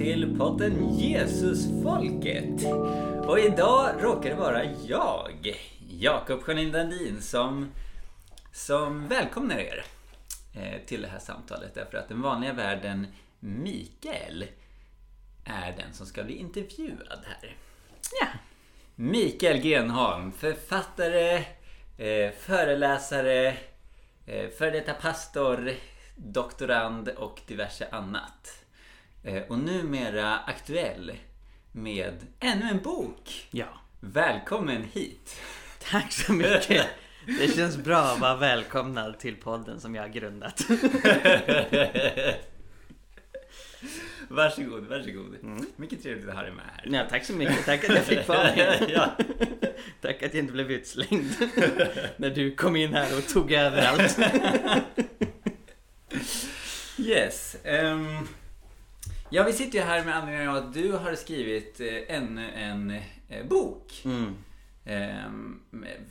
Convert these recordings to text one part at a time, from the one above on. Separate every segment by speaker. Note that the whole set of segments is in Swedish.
Speaker 1: Till podden Jesusfolket. Och idag råkar det vara jag, Jakob Sjödin Dandin, som, som välkomnar er eh, till det här samtalet. Därför att den vanliga världen Mikael är den som ska bli intervjuad här.
Speaker 2: Ja.
Speaker 1: Mikael Grenholm, författare, eh, föreläsare, eh, före detta pastor, doktorand och diverse annat. Eh, och numera aktuell med ännu en bok.
Speaker 2: Ja.
Speaker 1: Välkommen hit!
Speaker 2: Tack så mycket. Det känns bra att vara välkomnad till podden som jag har grundat.
Speaker 1: Varsågod, varsågod. Mycket trevligt att ha dig med här.
Speaker 2: Ja, tack så mycket. Tack att jag fick vara här.
Speaker 1: ja.
Speaker 2: Tack att jag inte blev utslängd när du kom in här och tog över allt.
Speaker 1: Yes. ehm, ja, vi sitter ju här med anledning av att du har skrivit eh, ännu en eh, bok.
Speaker 2: Mm.
Speaker 1: Ehm,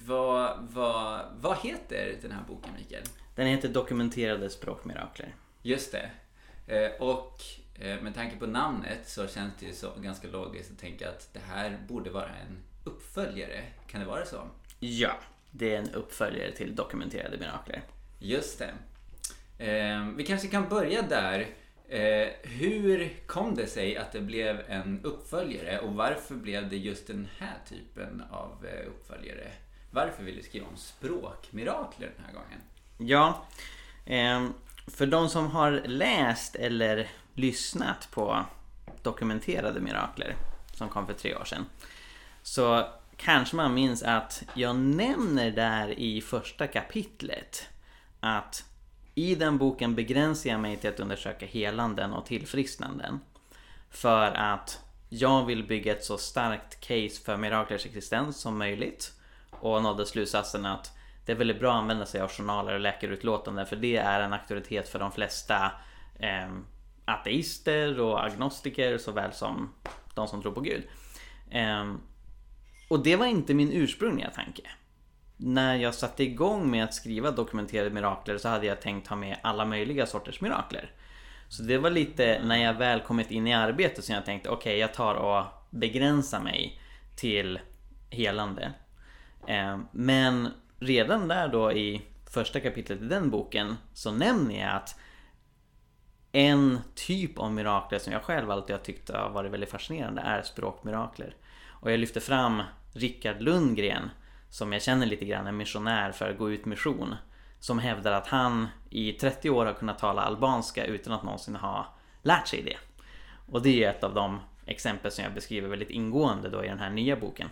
Speaker 1: vad, vad, vad heter den här boken, Mikael?
Speaker 2: Den heter Dokumenterade språkmirakler.
Speaker 1: Just det. Eh, och eh, med tanke på namnet så känns det ju så ganska logiskt att tänka att det här borde vara en uppföljare. Kan det vara så?
Speaker 2: Ja, det är en uppföljare till Dokumenterade mirakler.
Speaker 1: Just det. Eh, vi kanske kan börja där. Eh, hur kom det sig att det blev en uppföljare och varför blev det just den här typen av eh, uppföljare? Varför vill du skriva om språkmirakler den här gången?
Speaker 2: Ja, eh, för de som har läst eller lyssnat på Dokumenterade mirakler som kom för tre år sedan så kanske man minns att jag nämner där i första kapitlet att i den boken begränsar jag mig till att undersöka helanden och tillfrisknanden för att jag vill bygga ett så starkt case för miraklers existens som möjligt och nådde slutsatsen att det är väldigt bra att använda sig av journaler och läkarutlåtanden för det är en auktoritet för de flesta eh, ateister och agnostiker såväl som de som tror på Gud. Eh, och det var inte min ursprungliga tanke. När jag satte igång med att skriva dokumenterade mirakler så hade jag tänkt ha med alla möjliga sorters mirakler. Så det var lite när jag väl kommit in i arbetet som jag tänkte okej jag tar och begränsar mig till helande. Eh, men redan där då i första kapitlet i den boken så nämner jag att en typ av mirakler som jag själv alltid har tyckt har varit väldigt fascinerande är språkmirakler. Och jag lyfter fram Rickard Lundgren som jag känner lite grann är missionär för Gå ut mission. Som hävdar att han i 30 år har kunnat tala albanska utan att någonsin ha lärt sig det. Och det är ett av de exempel som jag beskriver väldigt ingående då i den här nya boken.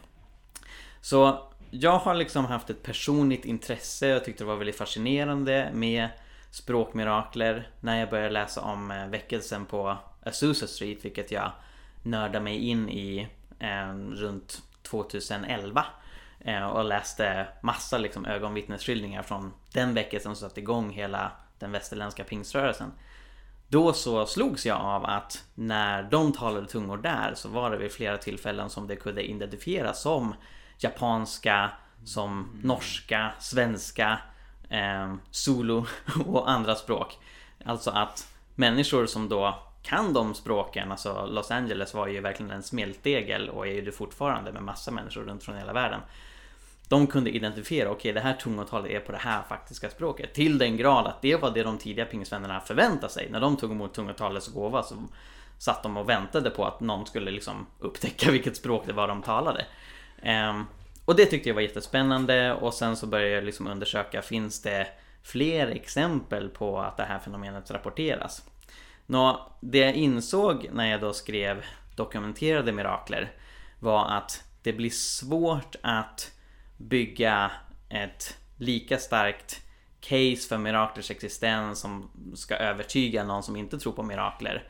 Speaker 2: Så jag har liksom haft ett personligt intresse och tyckte det var väldigt fascinerande med språkmirakler när jag började läsa om eh, väckelsen på Azusa Street, vilket jag nördade mig in i eh, runt 2011 Eh, och läste massa liksom, ögonvittnesskildringar från den väckelsen som satte igång hela den västerländska pingströrelsen. Då så slogs jag av att när de talade tungor där så var det vid flera tillfällen som det kunde identifieras som japanska, som norska, svenska, eh, zulu och andra språk. Alltså att människor som då kan de språken, alltså Los Angeles var ju verkligen en smältdegel och är ju det fortfarande med massa människor runt från hela världen. De kunde identifiera, okej okay, det här tungotalet är på det här faktiska språket. Till den grad att det var det de tidiga pingstvännerna förväntade sig. När de tog emot tungotalets gåva så satt de och väntade på att någon skulle liksom upptäcka vilket språk det var de talade. Um, och det tyckte jag var jättespännande och sen så började jag liksom undersöka, finns det fler exempel på att det här fenomenet rapporteras? Nå, det jag insåg när jag då skrev dokumenterade mirakler var att det blir svårt att bygga ett lika starkt case för miraklers existens som ska övertyga någon som inte tror på mirakler.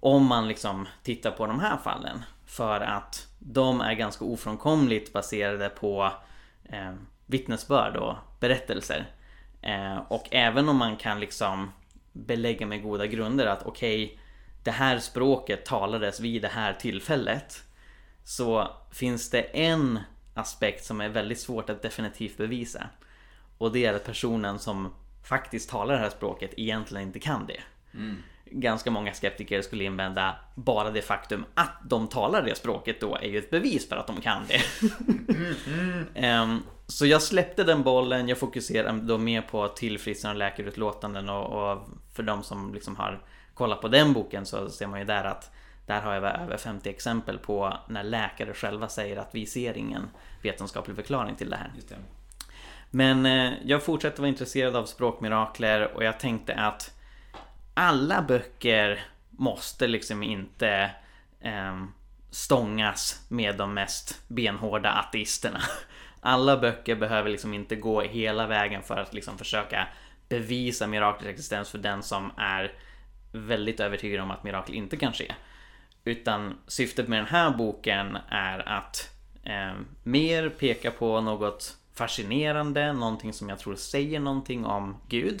Speaker 2: Om man liksom tittar på de här fallen. För att de är ganska ofrånkomligt baserade på eh, vittnesbörd och berättelser. Eh, och även om man kan liksom belägga med goda grunder att okej, okay, det här språket talades vid det här tillfället. Så finns det en aspekt som är väldigt svårt att definitivt bevisa. Och det är att personen som faktiskt talar det här språket egentligen inte kan det.
Speaker 1: Mm.
Speaker 2: ganska många skeptiker skulle invända bara det faktum att de talar det språket då är ju ett bevis för att de kan det. um, så jag släppte den bollen, jag fokuserade då mer på tillfrisknande läkarutlåtanden och, och för de som liksom har kollat på den boken så ser man ju där att där har jag över 50 exempel på när läkare själva säger att vi ser ingen vetenskaplig förklaring till det här. Det. Men eh, jag fortsätter vara intresserad av språkmirakler och jag tänkte att alla böcker måste liksom inte eh, stångas med de mest benhårda ateisterna. Alla böcker behöver liksom inte gå hela vägen för att liksom försöka bevisa miraklets existens för den som är väldigt övertygad om att mirakel inte kan ske. Utan syftet med den här boken är att eh, mer peka på något fascinerande, någonting som jag tror säger någonting om Gud.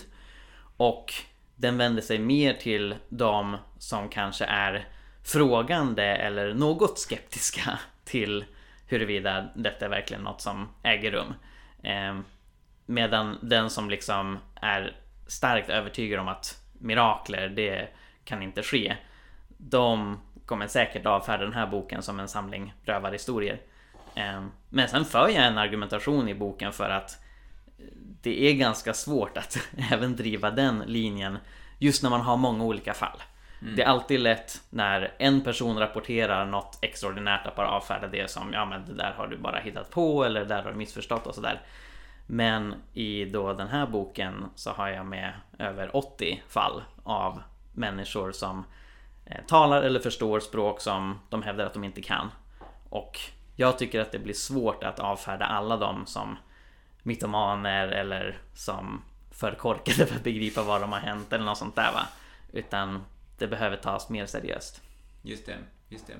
Speaker 2: Och den vänder sig mer till de som kanske är frågande eller något skeptiska till huruvida detta är verkligen något som äger rum. Eh, medan den som liksom är starkt övertygad om att mirakler, det kan inte ske. De kommer säkert avfärda den här boken som en samling rövarhistorier. Eh, men sen för jag en argumentation i boken för att det är ganska svårt att även driva den linjen just när man har många olika fall. Mm. Det är alltid lätt när en person rapporterar något extraordinärt att bara ah, avfärda det som ja men det där har du bara hittat på eller det där har du missförstått och sådär. Men i då den här boken så har jag med över 80 fall av människor som eh, talar eller förstår språk som de hävdar att de inte kan. Och jag tycker att det blir svårt att avfärda alla dem som mytomaner eller som för korkade för att begripa vad de har hänt eller något sånt där va. Utan det behöver tas mer seriöst.
Speaker 1: Just det, just det.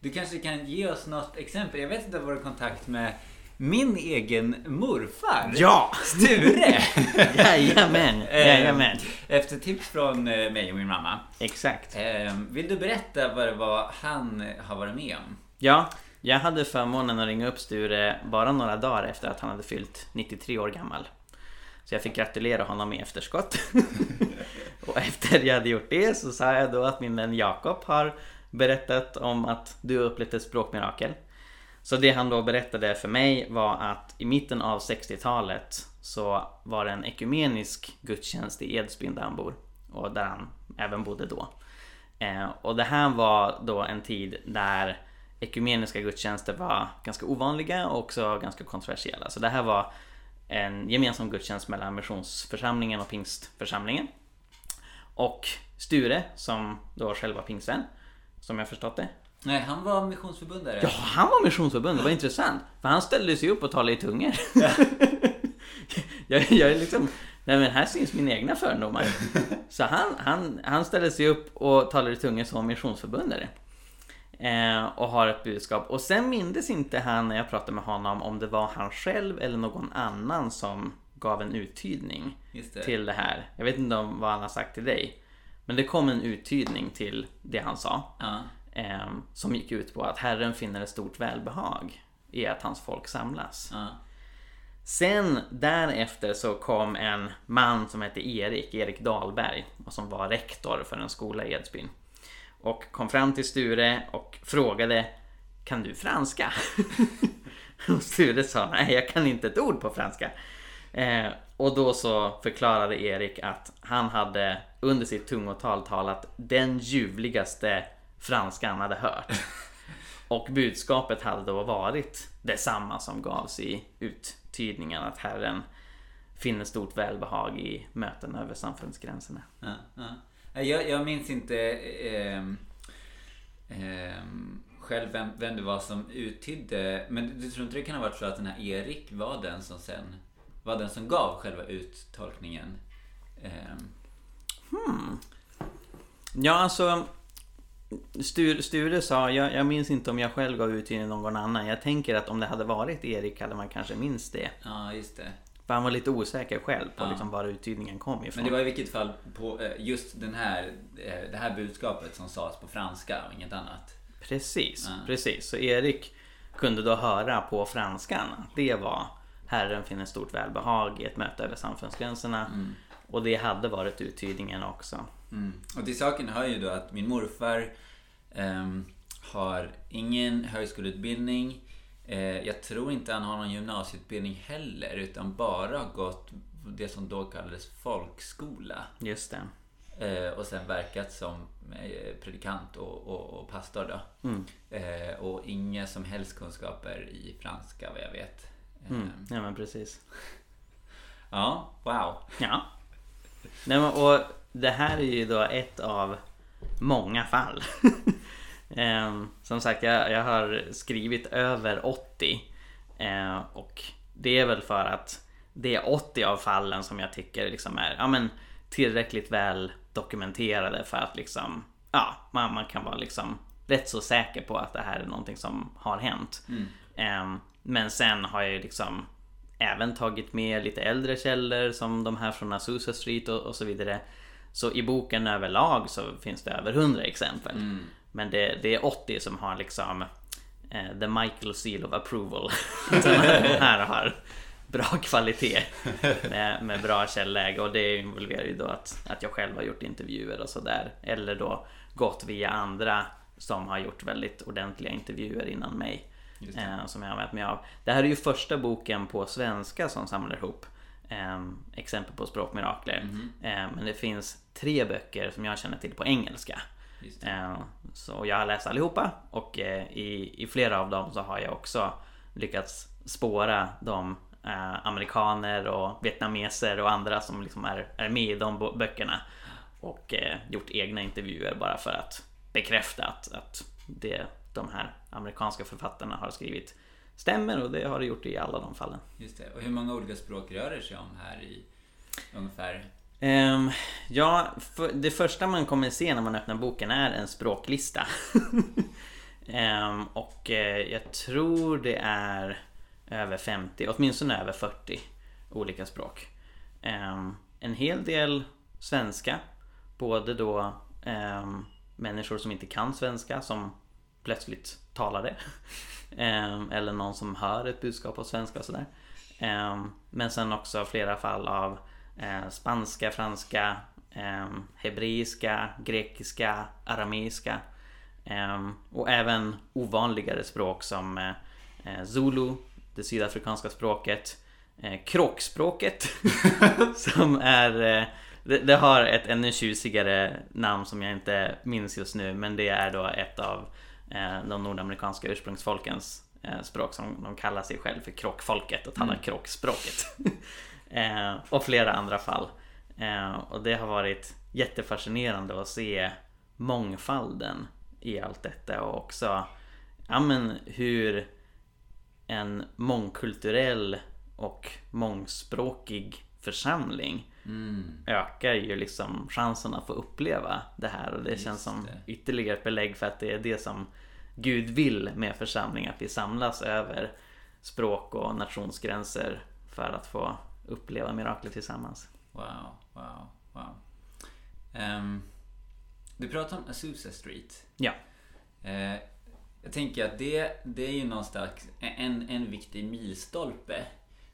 Speaker 1: Du kanske kan ge oss något exempel? Jag vet om du har kontakt med min egen morfar.
Speaker 2: Ja!
Speaker 1: Sture!
Speaker 2: jajamän, eh, jajamän.
Speaker 1: Efter tips från eh, mig och min mamma.
Speaker 2: Exakt.
Speaker 1: Eh, vill du berätta vad det var han har varit med om?
Speaker 2: Ja, jag hade förmånen att ringa upp Sture bara några dagar efter att han hade fyllt 93 år gammal. Så jag fick gratulera honom i efterskott. och efter jag hade gjort det så sa jag då att min vän Jakob har berättat om att du har upplevt ett språkmirakel. Så det han då berättade för mig var att i mitten av 60-talet så var det en ekumenisk gudstjänst i Edsbyn där han bor. Och där han även bodde då. Eh, och det här var då en tid där ekumeniska gudstjänster var ganska ovanliga och också ganska kontroversiella. Så det här var en gemensam gudstjänst mellan missionsförsamlingen och pingstförsamlingen. Och Sture, som då var pingstvän, som jag förstått det.
Speaker 1: Nej, han var missionsförbundare.
Speaker 2: Ja, han var missionsförbundare. Vad intressant. För han ställde sig upp och talade i tungor. jag, jag är liksom... Nej men här syns mina egna fördomar. Så han, han, han ställde sig upp och talade i tungor som missionsförbundare. Eh, och har ett budskap. Och sen mindes inte han när jag pratade med honom om det var han själv eller någon annan som gav en uttydning det. till det här. Jag vet inte om vad han har sagt till dig. Men det kom en uttydning till det han sa.
Speaker 1: Uh.
Speaker 2: Eh, som gick ut på att Herren finner ett stort välbehag i att hans folk samlas.
Speaker 1: Uh.
Speaker 2: Sen därefter så kom en man som hette Erik, Erik Dahlberg, och som var rektor för en skola i Edsbyn. Och kom fram till Sture och frågade Kan du franska? och Sture sa nej, jag kan inte ett ord på franska. Eh, och då så förklarade Erik att han hade under sitt tungotal talat den ljuvligaste franska han hade hört. Och budskapet hade då varit detsamma som gavs i uttydningen att Herren finner stort välbehag i möten över samfundsgränserna.
Speaker 1: Ja, ja. Jag, jag minns inte eh, eh, själv vem, vem det var som uttydde. Men du tror inte det kan ha varit så att den här Erik var den som sen var den som gav själva uttolkningen? Eh.
Speaker 2: Hmm. Ja, alltså Sture, Sture sa, jag, jag, minns inte om jag själv gav uttydningen någon annan. Jag tänker att om det hade varit Erik hade man kanske minst det.
Speaker 1: Ja, just det.
Speaker 2: För han var lite osäker själv på ja. liksom var uttydningen kom ifrån.
Speaker 1: Men det var i vilket fall på eh, just den här, eh, det här budskapet som sades på franska och inget annat.
Speaker 2: Precis, ja. precis. Så Erik kunde då höra på franskan. Det var Herren finner stort välbehag i ett möte över samfundsgränserna. Mm. Och det hade varit uttydningen också.
Speaker 1: Mm. Och till saken hör ju då att min morfar ehm, har ingen högskoleutbildning. Eh, jag tror inte han har någon gymnasieutbildning heller, utan bara gått det som då kallades folkskola.
Speaker 2: Just det.
Speaker 1: Eh, och sen verkat som eh, predikant och, och, och pastor då.
Speaker 2: Mm.
Speaker 1: Eh, och inga som helst kunskaper i franska vad jag vet.
Speaker 2: Mm.
Speaker 1: Eh,
Speaker 2: Ja men precis.
Speaker 1: Ja, wow.
Speaker 2: Ja. Nej, men, och det här är ju då ett av många fall. Ehm, som sagt, jag, jag har skrivit över 80. Eh, och det är väl för att det är 80 av fallen som jag tycker liksom är ja, men, tillräckligt väl dokumenterade för att liksom ja, man, man kan vara liksom rätt så säker på att det här är någonting som har hänt. Ehm, men sen har jag ju liksom även tagit med lite äldre källor som de här från Azusa Street och, och så vidare. Så i boken överlag så finns det över 100 exempel. Men det, det är 80 som har liksom eh, the Michael Seal of Approval. Den här har bra kvalitet med, med bra källläge och det involverar ju då att, att jag själv har gjort intervjuer och sådär. Eller då gått via andra som har gjort väldigt ordentliga intervjuer innan mig. Eh, som jag har använt mig av. Det här är ju första boken på svenska som samlar ihop eh, exempel på språkmirakler.
Speaker 1: Mhm.
Speaker 2: Eh, men det finns tre böcker som jag känner till på engelska. Eh, så jag har läst allihopa och eh, i, i flera av dem så har jag också lyckats spåra de eh, amerikaner och vietnameser och andra som liksom är, är med i de böckerna. Och gjort egna intervjuer bara för att bekräfta att, att det de här amerikanska författarna har skrivit stämmer och det har det gjort i alla de fallen.
Speaker 1: Just det. Och hur många olika språk rör det sig om här i ungefär?
Speaker 2: Ehm, ja, för, det första man kommer se när man öppnar boken är en språklista. Ehm, och eh, jag tror det är över 50, åtminstone över 40 olika språk. Ehm, en hel del svenska, både då människor som inte kan svenska som plötsligt talar det. Ehm, eller någon som hör ett budskap på svenska och sådär. Ehm, men sen också flera fall av eh, spanska, franska, ehm, hebreiska, grekiska, arameiska. Och även ovanligare språk som eh, eh, zulu, det sydafrikanska språket, kråkspråket som är det, det har ett ännu tjusigare namn som jag inte minns just nu men det är då ett av de nordamerikanska ursprungsfolkens eh, språk som de kallar sig själv för kråkfolket och talar kråkspråket. eh, och flera andra fall. Eh, och det har varit jättefascinerande att se mångfalden i allt detta och också ja, men hur en mångkulturell och mångspråkig församling
Speaker 1: Mm.
Speaker 2: ökar ju liksom chansen att få uppleva det här och det
Speaker 1: Just
Speaker 2: känns som
Speaker 1: det.
Speaker 2: ytterligare ett belägg för att det är det som Gud vill med församling, att vi samlas över språk och nationsgränser för att få uppleva mirakler tillsammans.
Speaker 1: Wow, wow, wow. Ehm, du pratar om Azusa Street.
Speaker 2: Ja,
Speaker 1: Eh, jag tänker att det, det är ju någonstans en, en viktig milstolpe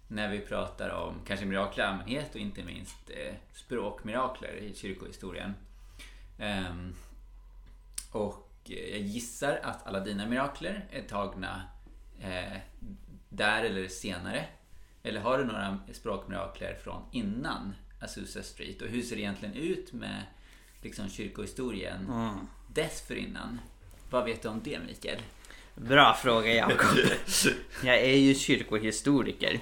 Speaker 1: när vi pratar om kanske mirakler i allmänhet och inte minst eh, språkmirakler i kyrkohistorien. Ehm, och jag gissar att alla dina mirakler är tagna eh, där eller senare. Eller har du några språkmirakler från innan Azusa Street? Och hur ser det egentligen ut med liksom, kyrkohistorien
Speaker 2: Mm.
Speaker 1: dessförinnan? Vad vet du om det Mikael?
Speaker 2: bra fråga Jakob. Jag är ju kyrkohistoriker.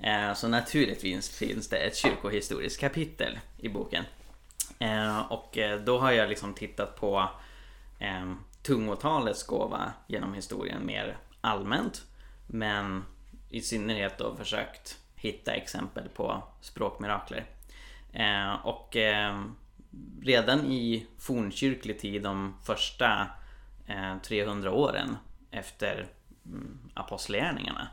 Speaker 2: Eh, Så naturligtvis finns det ett kyrkohistoriskt kapitel i boken. Eh, Och eh, då har jag liksom tittat på eh, tungotalets gåva genom historien mer allmänt. Men i synnerhet då försökt hitta exempel på språkmirakler. Eh, Och eh, redan i fornkyrklig tid, de första eh, 300 åren efter mm, apostlagärningarna,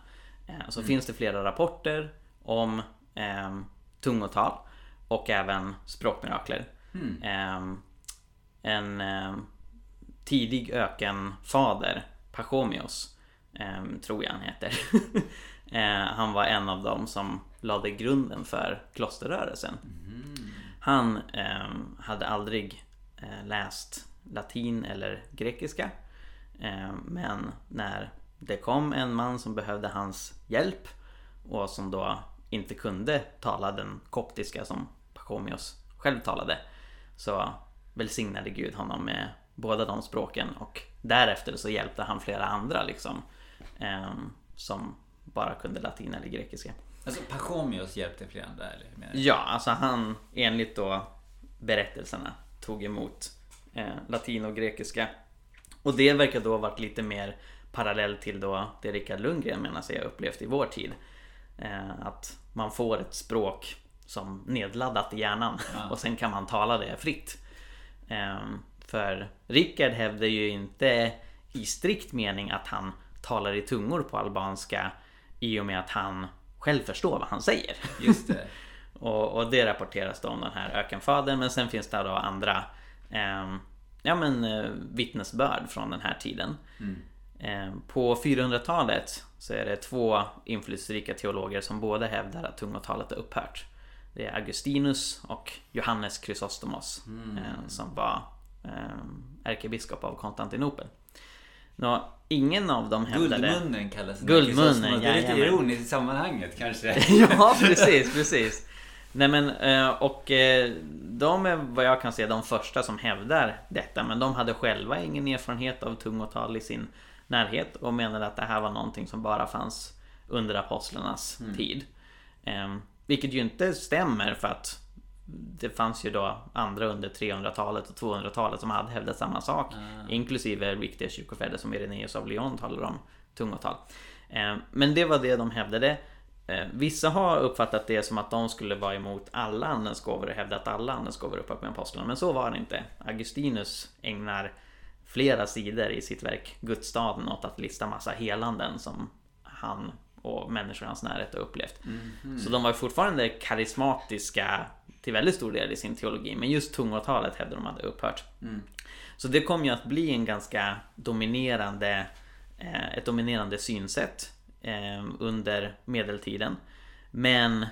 Speaker 2: eh, så finns det flera rapporter om eh, tungotal och även språkmirakler. Eh, en eh, tidig ökenfader, Pachomios, eh, tror jag han heter. eh, han var en av dem som lade grunden för klosterrörelsen. Han eh, hade aldrig eh, läst latin eller grekiska. Eh, men när det kom en man som behövde hans hjälp och som då inte kunde tala den koptiska som Pachomios själv talade så välsignade Gud honom med båda de språken och därefter så hjälpte han flera andra liksom eh, som bara kunde latin eller grekiska.
Speaker 1: Alltså Pachomios hjälpte flera andra eller?
Speaker 2: Ja, alltså han enligt då berättelserna tog emot eh, latin och grekiska. Och det verkar då ha varit lite mer parallell till då det Rickard Lundgren menar sig ha upplevt i vår tid. Eh, att man får ett språk som nedladdat i hjärnan ja. och sen kan man tala det fritt. Eh, för Rickard hävdar ju inte i strikt mening att han talar i tungor på albanska i och med att han själv förstår vad han säger.
Speaker 1: Just det.
Speaker 2: och, och, det rapporteras då om den här ökenfadern men sen finns det då andra eh, ja, men, eh, vittnesbörd från den här tiden. Mm. Eh, på 400-talet så är det två inflytelserika teologer som båda hävdar att tungotalet har upphört. Det är Augustinus och Johannes Chrysostomos mm. Eh, som var ärkebiskop av Konstantinopel. Nå, ingen av dem hävdade...
Speaker 1: Guldmunnen kallas
Speaker 2: Guldmunnen,
Speaker 1: Det är lite ironiskt i sammanhanget kanske.
Speaker 2: ja, precis, precis. Nej men, eh, och eh, de är vad jag kan se de första som hävdar detta. Men de hade själva ingen erfarenhet av tungotal i sin närhet och menade att det här var någonting som bara fanns under apostlarnas mm. tid. Ehm, vilket ju inte stämmer för att det fanns ju då andra under 300-talet och 200-talet som hade hävdat samma sak. Mm. Inklusive riktiga kyrkofäder som Irenaeus av Lyon talar om tungotal. Ehm, men det var det de hävdade. Ehm, vissa har uppfattat det som att de skulle vara emot alla andens gåvor och hävda att alla andens gåvor upphört med apostlarna. Men så var det inte. Augustinus ägnar flera sidor i sitt verk Gudsstaden åt att lista massa helanden som han och människor i hans närhet har upplevt. Mm. Så de var fortfarande karismatiska till väldigt stor del i sin teologi. Men just tungotalet hävdade de hade upphört. Mm. Så det kom ju att bli en ganska dominerande eh, ett dominerande synsätt eh, under medeltiden. Men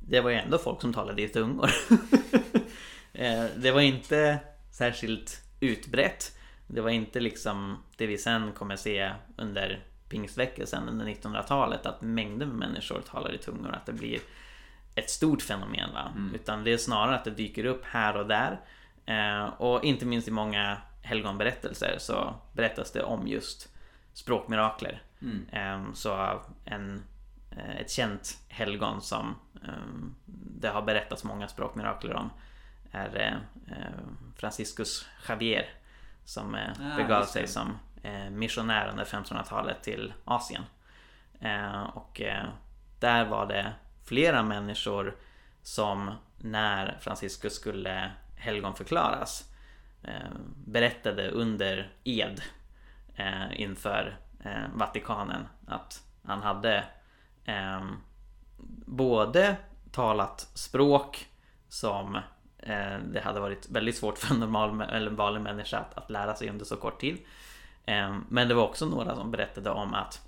Speaker 2: det var ju ändå folk som talade i tungor. Eh, det var inte särskilt utbrett. Det var inte liksom det vi sen kommer se under pingstväckelsen under 1900-talet att mängder med människor talar i tungor. Att det blir ett stort fenomen. Va? Mm. Utan det är snarare att det dyker upp här och där. Eh, och inte minst i många helgonberättelser så berättas det om just språkmirakler. Mm. Eh, så en, eh, ett känt helgon som eh, det har berättats många språkmirakler om är eh, Franciscus Javier som ah, begav sig som Eh, missionär under 1500-talet till Asien. Eh, och eh, där var det flera människor som när Franciscus skulle helgonförklaras berättade under ed inför Vatikanen att han hade både talat språk som det hade varit väldigt svårt för en normal eller vanlig människa att, att lära sig under så kort tid. Men det var också några som berättade om att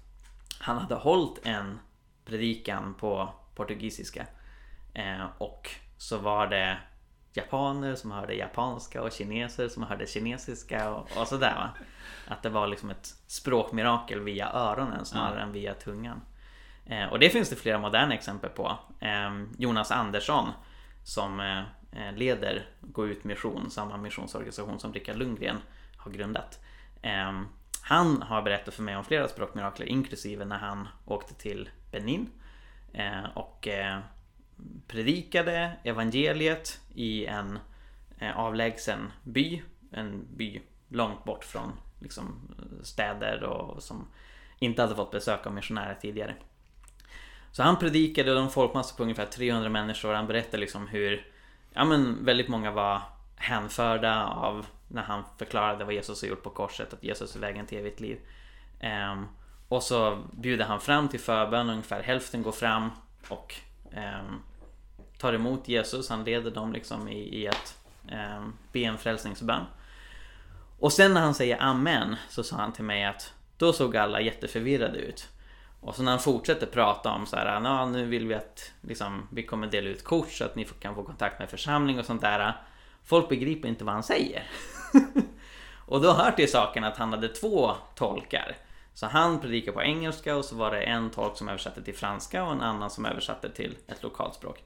Speaker 2: han hade hållit en predikan på portugisiska. Eh, och så var det japaner som hörde japanska och kineser som hörde kinesiska och, och sådär va. Att det var liksom ett språkmirakel via öronen snarare ja. än via tungan. Eh, och det finns det flera moderna exempel på. Eh, Jonas Andersson som eh, leder Gå ut mission, samma missionsorganisation som Rickard Lundgren har grundat. Ehm, han har berättat för mig om flera språkmirakler inklusive när han åkte till Benin eh, och eh, predikade evangeliet i en eh, avlägsen by. En by långt bort från liksom, städer och som inte hade fått besök av missionärer tidigare. Så han predikade och en folkmassa på ungefär 300 människor. Han berättade liksom hur ja, men väldigt många var hänförda av när han förklarade vad Jesus har gjort på korset, att Jesus är vägen till evigt liv. Um, och så bjuder han fram till förbön, ungefär hälften går fram och um, tar emot Jesus. Han leder dem liksom i, i att um, ehm, be en frälsningsbön. Och sen när han säger Amen så sa han till mig att då såg alla jätteförvirrade ut. Och så när han fortsätter prata om så här, "Nå, nu vill vi att liksom, vi kommer dela ut kort så att ni kan få kontakt med församling och sånt där. Folk begriper inte vad han säger. och då hör till saken att han hade två tolkar. Så han predikade på engelska och så var det en tolk som översatte till franska och en annan som översatte till ett lokalt språk.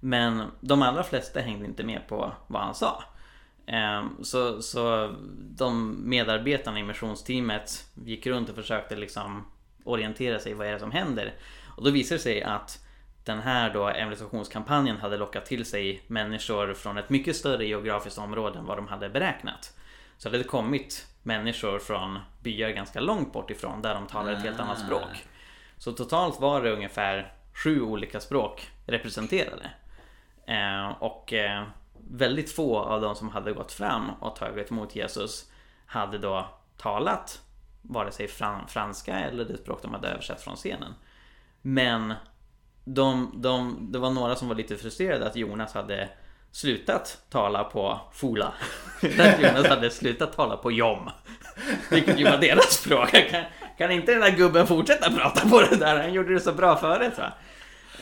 Speaker 2: Men de allra flesta hängde inte med på vad han sa. Ehm, så, så de medarbetarna i missionsteamet gick runt och försökte liksom orientera sig vad är det som händer. Och då visade det sig att den här då evangelisationskampanjen hade lockat till sig människor från ett mycket större geografiskt område än vad de hade beräknat. Så det hade kommit människor från byar ganska långt bort ifrån där de talar ett helt annat
Speaker 1: Ah.
Speaker 2: språk. Så totalt var det ungefär sju olika språk representerade. Eh, och eh, väldigt få av de som hade gått fram och tagit emot Jesus hade då talat vare sig fran- franska eller det språk de hade översatt från scenen. Men de, de, det var några som var lite frustrerade att Jonas hade slutat tala på Fula. att Jonas hade slutat tala på Jom. Vilket ju var deras språk. Kan, kan inte den där gubben fortsätta prata på det där? Han gjorde det så bra förut va?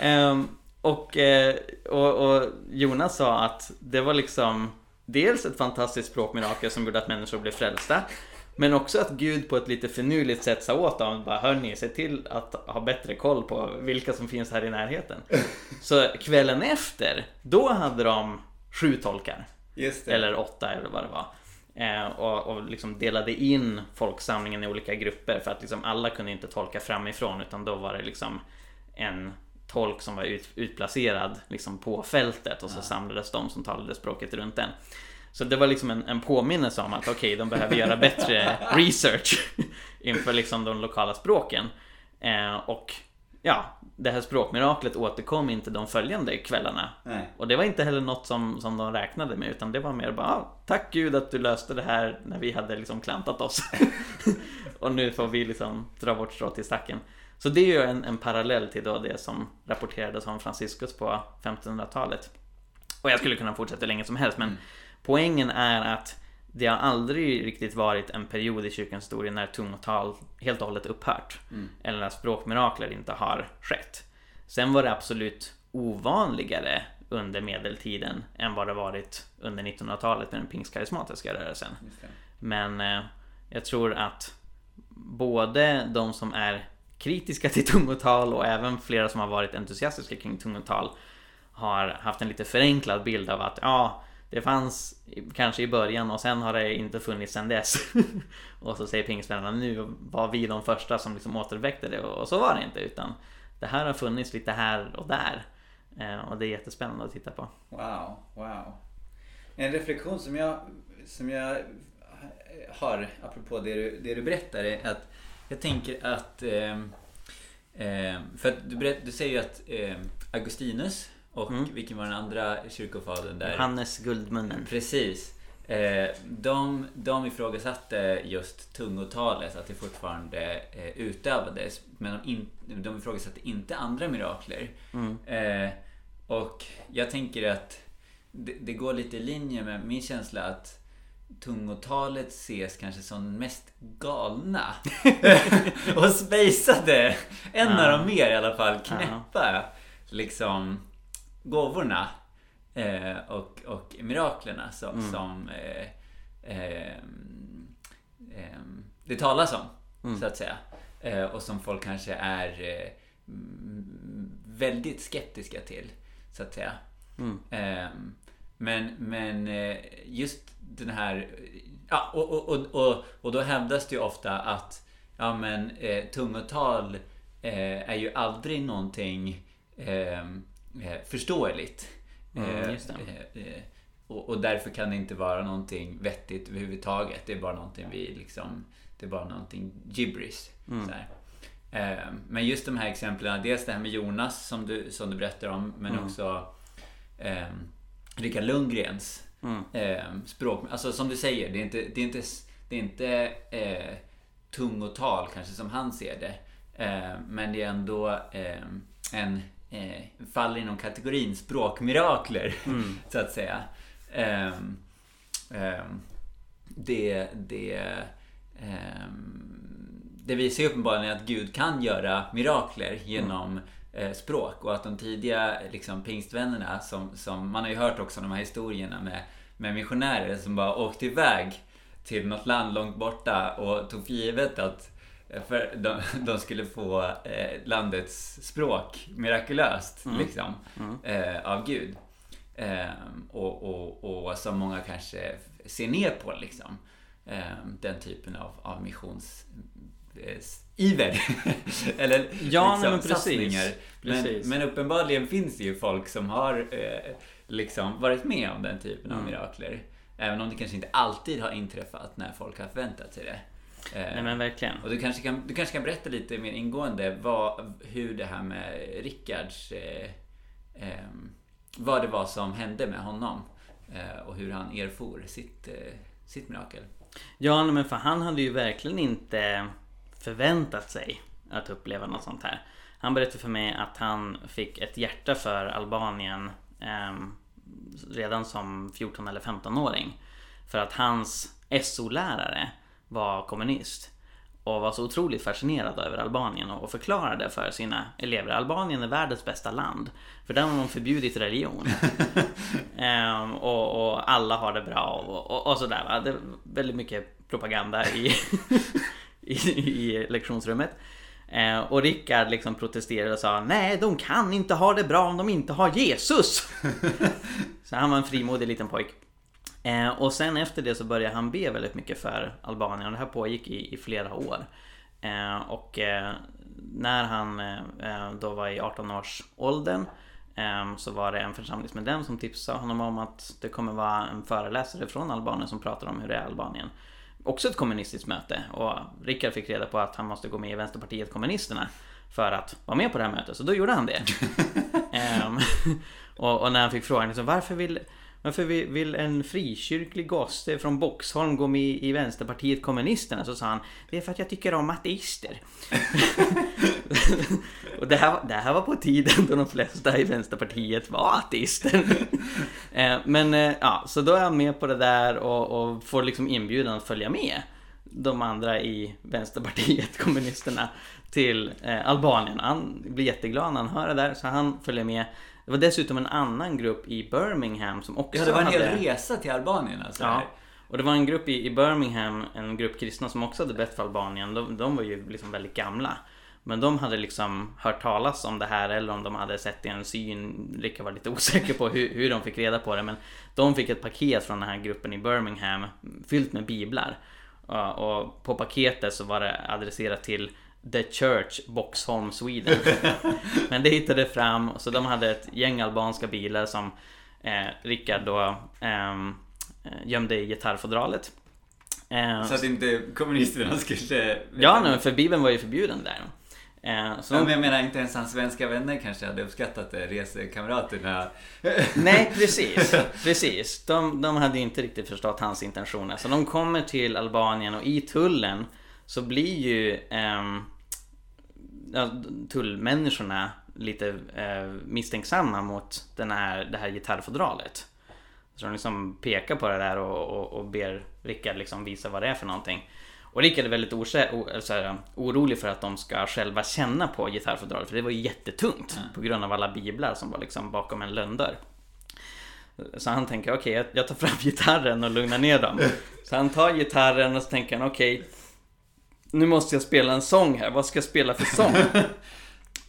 Speaker 2: Ehm, och, eh, och, och Jonas sa att det var liksom dels ett fantastiskt språkmirakel som gjorde att människor blev frälsta. Men också att Gud på ett lite finurligt sätt sa åt dem bara hörni, se till att ha bättre koll på vilka som finns här i närheten. Så kvällen efter, då hade de sju tolkar. Eller åtta eller vad det var. Eh, och, och liksom delade in folksamlingen i olika grupper för att liksom alla kunde inte tolka framifrån utan då var det liksom en tolk som var ut, utplacerad liksom på fältet och så samlades de som talade språket runt den. Så det var liksom en, en påminnelse om att okej, de behöver göra bättre research inför liksom de lokala språken. Eh, och ja, det här språkmiraklet återkom inte de följande kvällarna.
Speaker 1: Nej.
Speaker 2: Och det var inte heller något som, som de räknade med utan det var mer bara ah, Tack Gud att du löste det här när vi hade liksom klantat oss. och nu får vi liksom dra vårt strå till stacken. Så det är ju en, en parallell till då det som rapporterades om Franciscus på 1500-talet. Och jag skulle kunna fortsätta hur länge som helst men poängen är att det har aldrig riktigt varit en period i kyrkans historia när tungotal helt och hållet upphört. Eller när språkmirakler inte har skett. Sen var det absolut ovanligare under medeltiden än vad det varit under 1900-talet med den pingstkarismatiska rörelsen. Men eh, jag tror att både de som är kritiska till tungotal och även flera som har varit entusiastiska kring tungotal har haft en lite förenklad bild av att ja, det fanns kanske i början och sen har det inte funnits sen dess. och så säger pingstvännerna nu var vi de första som liksom återväckte det och så var det inte utan det här har funnits lite här och där. Eh, och det är jättespännande att titta på.
Speaker 1: Wow, wow. En reflektion som jag, som jag har apropå det du, det du berättar är att jag tänker att Eh, eh för att du, berätt, du säger ju att eh, Augustinus och
Speaker 2: Mm.
Speaker 1: vilken var den andra kyrkofadern där?
Speaker 2: Hannes Guldmunnen.
Speaker 1: Precis. Eh, de, de ifrågasatte just tungotalet, att det fortfarande eh, utövades. Men de, in, de ifrågasatte inte andra mirakler.
Speaker 2: Mm.
Speaker 1: Eh, och jag tänker att det, det går lite i linje med min känsla att tungotalet ses kanske som mest galna och spejsade. En av
Speaker 2: Ja.
Speaker 1: de mer i alla fall knäppa liksom gåvorna eh, och, och miraklerna som,
Speaker 2: Mm.
Speaker 1: som eh, eh, eh, det talas om,
Speaker 2: Mm.
Speaker 1: så att säga. Eh, och som folk kanske är eh, väldigt skeptiska till, så att säga.
Speaker 2: Mm.
Speaker 1: Men, men eh, just den här... Ja, och, och, och, och, och då hävdas det ju ofta att ja, men, eh, tungotal eh, är ju aldrig någonting ehm, eh, förståeligt.
Speaker 2: Mm,
Speaker 1: Eh, eh, eh, och, och därför kan det inte vara någonting vettigt överhuvudtaget. Det är bara någonting vi liksom... Det är bara någonting gibberish.
Speaker 2: Mm.
Speaker 1: Men just de här exemplen, dels det här med Jonas som du, som du berättar om, men
Speaker 2: Mm.
Speaker 1: också eh, Rickard Lundgrens
Speaker 2: Mm.
Speaker 1: eh, språk. Alltså som du säger, det är inte, det är inte, det är inte eh, tungotal kanske som han ser det. Eh, men det är ändå eh, en eh, faller inom kategorin språkmirakler,
Speaker 2: Mm.
Speaker 1: så att säga. Eh, eh, det, det, eh, det visar ju uppenbarligen att Gud kan göra mirakler genom eh, språk och att de tidiga liksom, pingstvännerna som, som man har ju hört också de här historierna med, med missionärer som bara åkte iväg till något land långt borta och tog för givet att för de, de skulle få eh, landets språk mirakulöst liksom, Eh, av Gud. Eh, och, och, och som många kanske ser ner på liksom. Eh, den typen av, av missions eh, iver. Eller
Speaker 2: Ja,
Speaker 1: liksom,
Speaker 2: men
Speaker 1: satsningar. Men,
Speaker 2: Precis.
Speaker 1: men uppenbarligen finns det ju folk som har eh, liksom varit med om den typen
Speaker 2: Mm.
Speaker 1: av mirakler. Även om det kanske inte alltid har inträffat när folk har förväntat sig det. Eh,
Speaker 2: Nej men verkligen.
Speaker 1: och du kanske, kan, du kanske kan berätta lite mer ingående vad, hur det här med Rickards... Eh, ehm, vad det var som hände med honom. Eh, och hur han erfor sitt, eh, sitt mirakel.
Speaker 2: Ja, men för han hade ju verkligen inte förväntat sig att uppleva något sånt här. Han berättade för mig att han fick ett hjärta för Albanien ehm, redan som 14 eller 15-åring. För att hans SO-lärare var kommunist och var så otroligt fascinerad över Albanien och förklarade för sina elever Albanien är världens bästa land. För där har de förbjudit religion. Ehm, och, och alla har det bra och, och, och sådär. Va? Det är väldigt mycket propaganda i, i, i lektionsrummet. Eh, och Rickard liksom protesterade och sa Nej, de kan inte ha det bra om de inte har Jesus! så han var en frimodig liten pojk. Eh, och sen efter det så började han be väldigt mycket för Albanien och det här pågick i, i flera år. Eh, och eh, när han eh, då var i 18-årsåldern eh, så var det en församlingsmedlem som tipsade honom om att det kommer vara en föreläsare från Albanien som pratar om hur det är i Albanien. Också ett kommunistiskt möte och Rickard fick reda på att han måste gå med i Vänsterpartiet kommunisterna för att vara med på det här mötet, så då gjorde han det. Ehm, och, och när han fick frågan liksom, varför vill varför vill, vill en frikyrklig gosse från Boxholm gå med i Vänsterpartiet kommunisterna? Så sa han Det är för att jag tycker om ateister. och det här, det här var på tiden då de flesta i Vänsterpartiet var ateister. Eh, men eh, ja, så då är han med på det där och, och får liksom inbjudan att följa med de andra i Vänsterpartiet kommunisterna till eh, Albanien. Han blir jätteglad när han hör det där så han följer med. Det var dessutom en annan grupp i Birmingham som också
Speaker 1: Ja, det var en
Speaker 2: hade...
Speaker 1: hel resa till Albanien alltså.
Speaker 2: Ja. Och det var en grupp i, i Birmingham, en grupp kristna som också hade bett för Albanien. De, de var ju liksom väldigt gamla. Men de hade liksom hört talas om det här eller om de hade sett det i en syn. Rickard var lite osäker på hur, hur de fick reda på det. Men de fick ett paket från den här gruppen i Birmingham fyllt med biblar. Och på paketet så var det adresserat till The Church Boxholm Sweden. Men det hittade fram, så de hade ett gäng albanska bilar som eh, Rickard då ehm, eh, gömde i gitarrfodralet. Eh,
Speaker 1: Så att inte kommunisterna skulle...
Speaker 2: ja, nej, för Bibeln var ju förbjuden där. Eh, så
Speaker 1: men jag menar inte ens hans svenska vänner kanske hade uppskattat det, resekamraterna.
Speaker 2: nej, precis. precis. De, de hade inte riktigt förstått hans intentioner. Så de kommer till Albanien och i tullen så blir ju ja, tullmänniskorna lite eh, misstänksamma mot den här, det här gitarrfodralet. Så de liksom pekar på det där och, och, och ber Rickard liksom visa vad det är för någonting. Och Rickard är väldigt här, orolig för att de ska själva känna på gitarrfodralet för det var ju jättetungt på grund av alla biblar som var liksom bakom en lönndörr. Så han tänker okej, jag- jag tar fram gitarren och lugnar ner dem. Så han tar gitarren och så tänker han okej, nu måste jag spela en sång här. Vad ska jag spela för sång?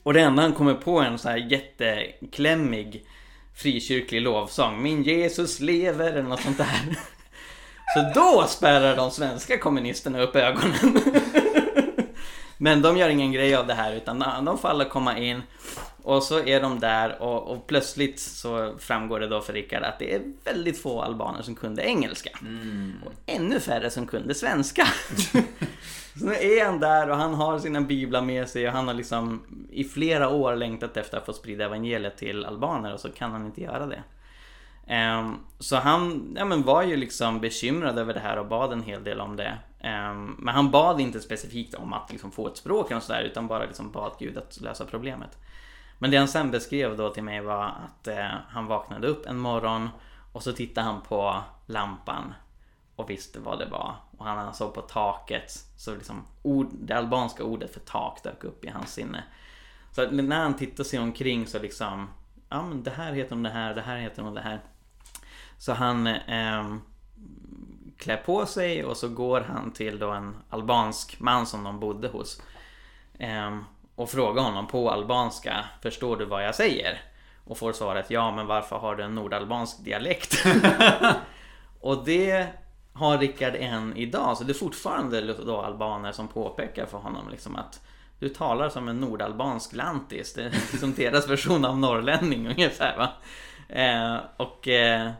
Speaker 2: Och det enda han kommer på är en så här jätteklämmig frikyrklig lovsång. Min Jesus lever eller något sånt där. Så då spärrar de svenska kommunisterna upp ögonen. Men de gör ingen grej av det här utan de får alla komma in och så är de där och, och plötsligt så framgår det då för Rickard att det är väldigt få albaner som kunde engelska. Och ännu färre som kunde svenska så nu är han där och han har sina biblar med sig och han har liksom i flera år längtat efter att få sprida evangeliet till albaner och så kan han inte göra det. Ehm, så han ja, men var ju liksom bekymrad över det här och bad en hel del om det. Ehm, men han bad inte specifikt om att liksom få ett språk och sådär utan bara liksom bad Gud att lösa problemet. Men det han sen beskrev då till mig var att eh, han vaknade upp en morgon och så tittade han på lampan och visste vad det var. Och han, han såg på taket, så liksom ord, det albanska ordet för tak dök upp i hans sinne. Så att när han tittar sig omkring så liksom, ja men det här heter om det här, det här heter om det här. Så han eh, klär på sig och så går han till då en albansk man som de bodde hos. Eh, och frågar honom på albanska, förstår du vad jag säger? Och får svaret ja, men varför har du en nordalbansk dialekt? och det har Rickard än idag, så det är fortfarande då albaner som påpekar för honom liksom att du talar som en nordalbansk lantis. Det är liksom deras version av norrlänning ungefär va. Eh, och eh,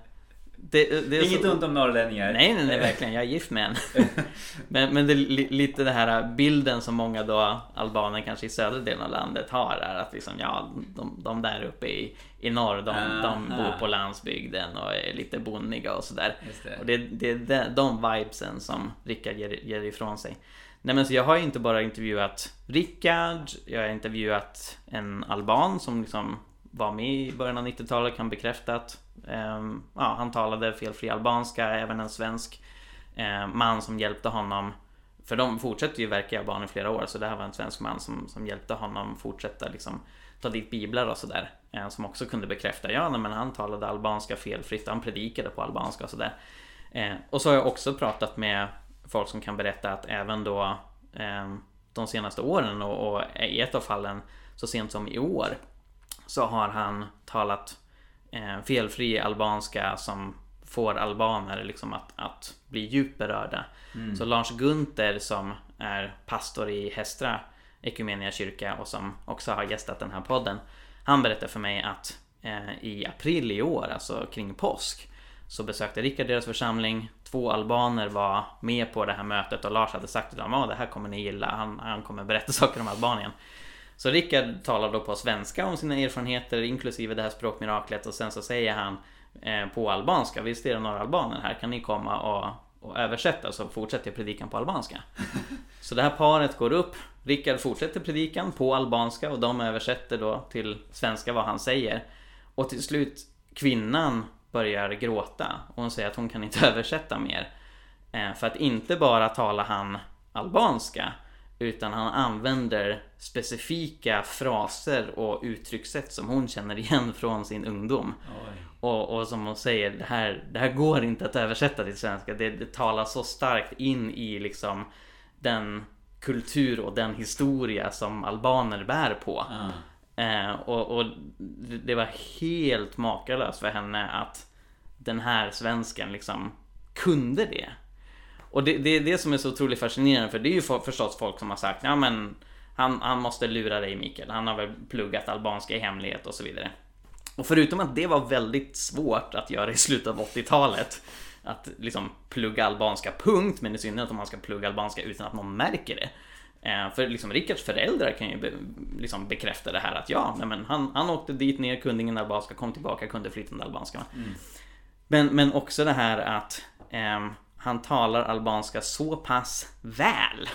Speaker 1: det, det Inget så... ont om norrlänningar.
Speaker 2: Nej, nej, nej, verkligen. Jag är gift med en. men, men det är lite den här bilden som många då albaner kanske i södra delen av landet har är att liksom, ja, de, de där uppe i, i norr, de, de bor på landsbygden och är lite bonniga och sådär. Det. Och det, det är de, de vibesen som Rickard ger, ger ifrån sig. Nej men så jag har inte bara intervjuat Rickard, jag har intervjuat en alban som liksom var med i början av 90-talet kan bekräfta att Ehm, ja, han talade felfri albanska, även en svensk eh, man som hjälpte honom för de fortsätter ju verka i Albanien i flera år så det här var en svensk man som, som hjälpte honom fortsätta liksom ta dit biblar och sådär. Eh, som också kunde bekräfta, ja men han talade albanska felfritt, han predikade på albanska och sådär. Eh, och så har jag också pratat med folk som kan berätta att även då eh, de senaste åren och, och i ett av fallen så sent som i år så har han talat eh, felfri albanska som får albaner liksom att, att bli djupt berörda. Mm. Så Lars Gunther som är pastor i Hästra Ekumenia kyrka och som också har gästat den här podden. Han berättade för mig att eh, i april i år, alltså kring påsk, så besökte Rickard deras församling. Två albaner var med på det här mötet och Lars hade sagt till dem att det här kommer ni gilla. Han, han kommer berätta saker om Albanien. Så Rickard talar då på svenska om sina erfarenheter inklusive det här språkmiraklet och sen så säger han eh, på albanska, visst är det några albaner här, kan ni komma och, och översätta så fortsätter jag predikan på albanska. så det här paret går upp, Rickard fortsätter predikan på albanska och de översätter då till svenska vad han säger. Och till slut kvinnan börjar gråta och hon säger att hon kan inte översätta mer. Eh, för att inte bara talar han albanska utan han använder specifika fraser och uttryckssätt som hon känner igen från sin ungdom. Och, och, som hon säger, det här, det här går inte att översätta till svenska. Det, det talar så starkt in i liksom den kultur och den historia som albaner bär på. Mm. Eh, och, och, det var helt makalöst för henne att den här svensken liksom kunde det. Och det, det är det som är så otroligt fascinerande för det är ju för, förstås folk som har sagt ja men han, han måste lura dig Mikael. Han har väl pluggat albanska i hemlighet och så vidare. Och förutom att det var väldigt svårt att göra i slutet av 80-talet att liksom plugga albanska punkt, men i synnerhet om man ska plugga albanska utan att någon märker det. Eh, för liksom Rickards föräldrar kan ju be, liksom bekräfta det här att ja, nej, men han, han åkte dit ner, kunde ingen albanska, kom tillbaka, kunde flytande albanska. Mm. Men, men också det här att eh, han talar albanska så pass väl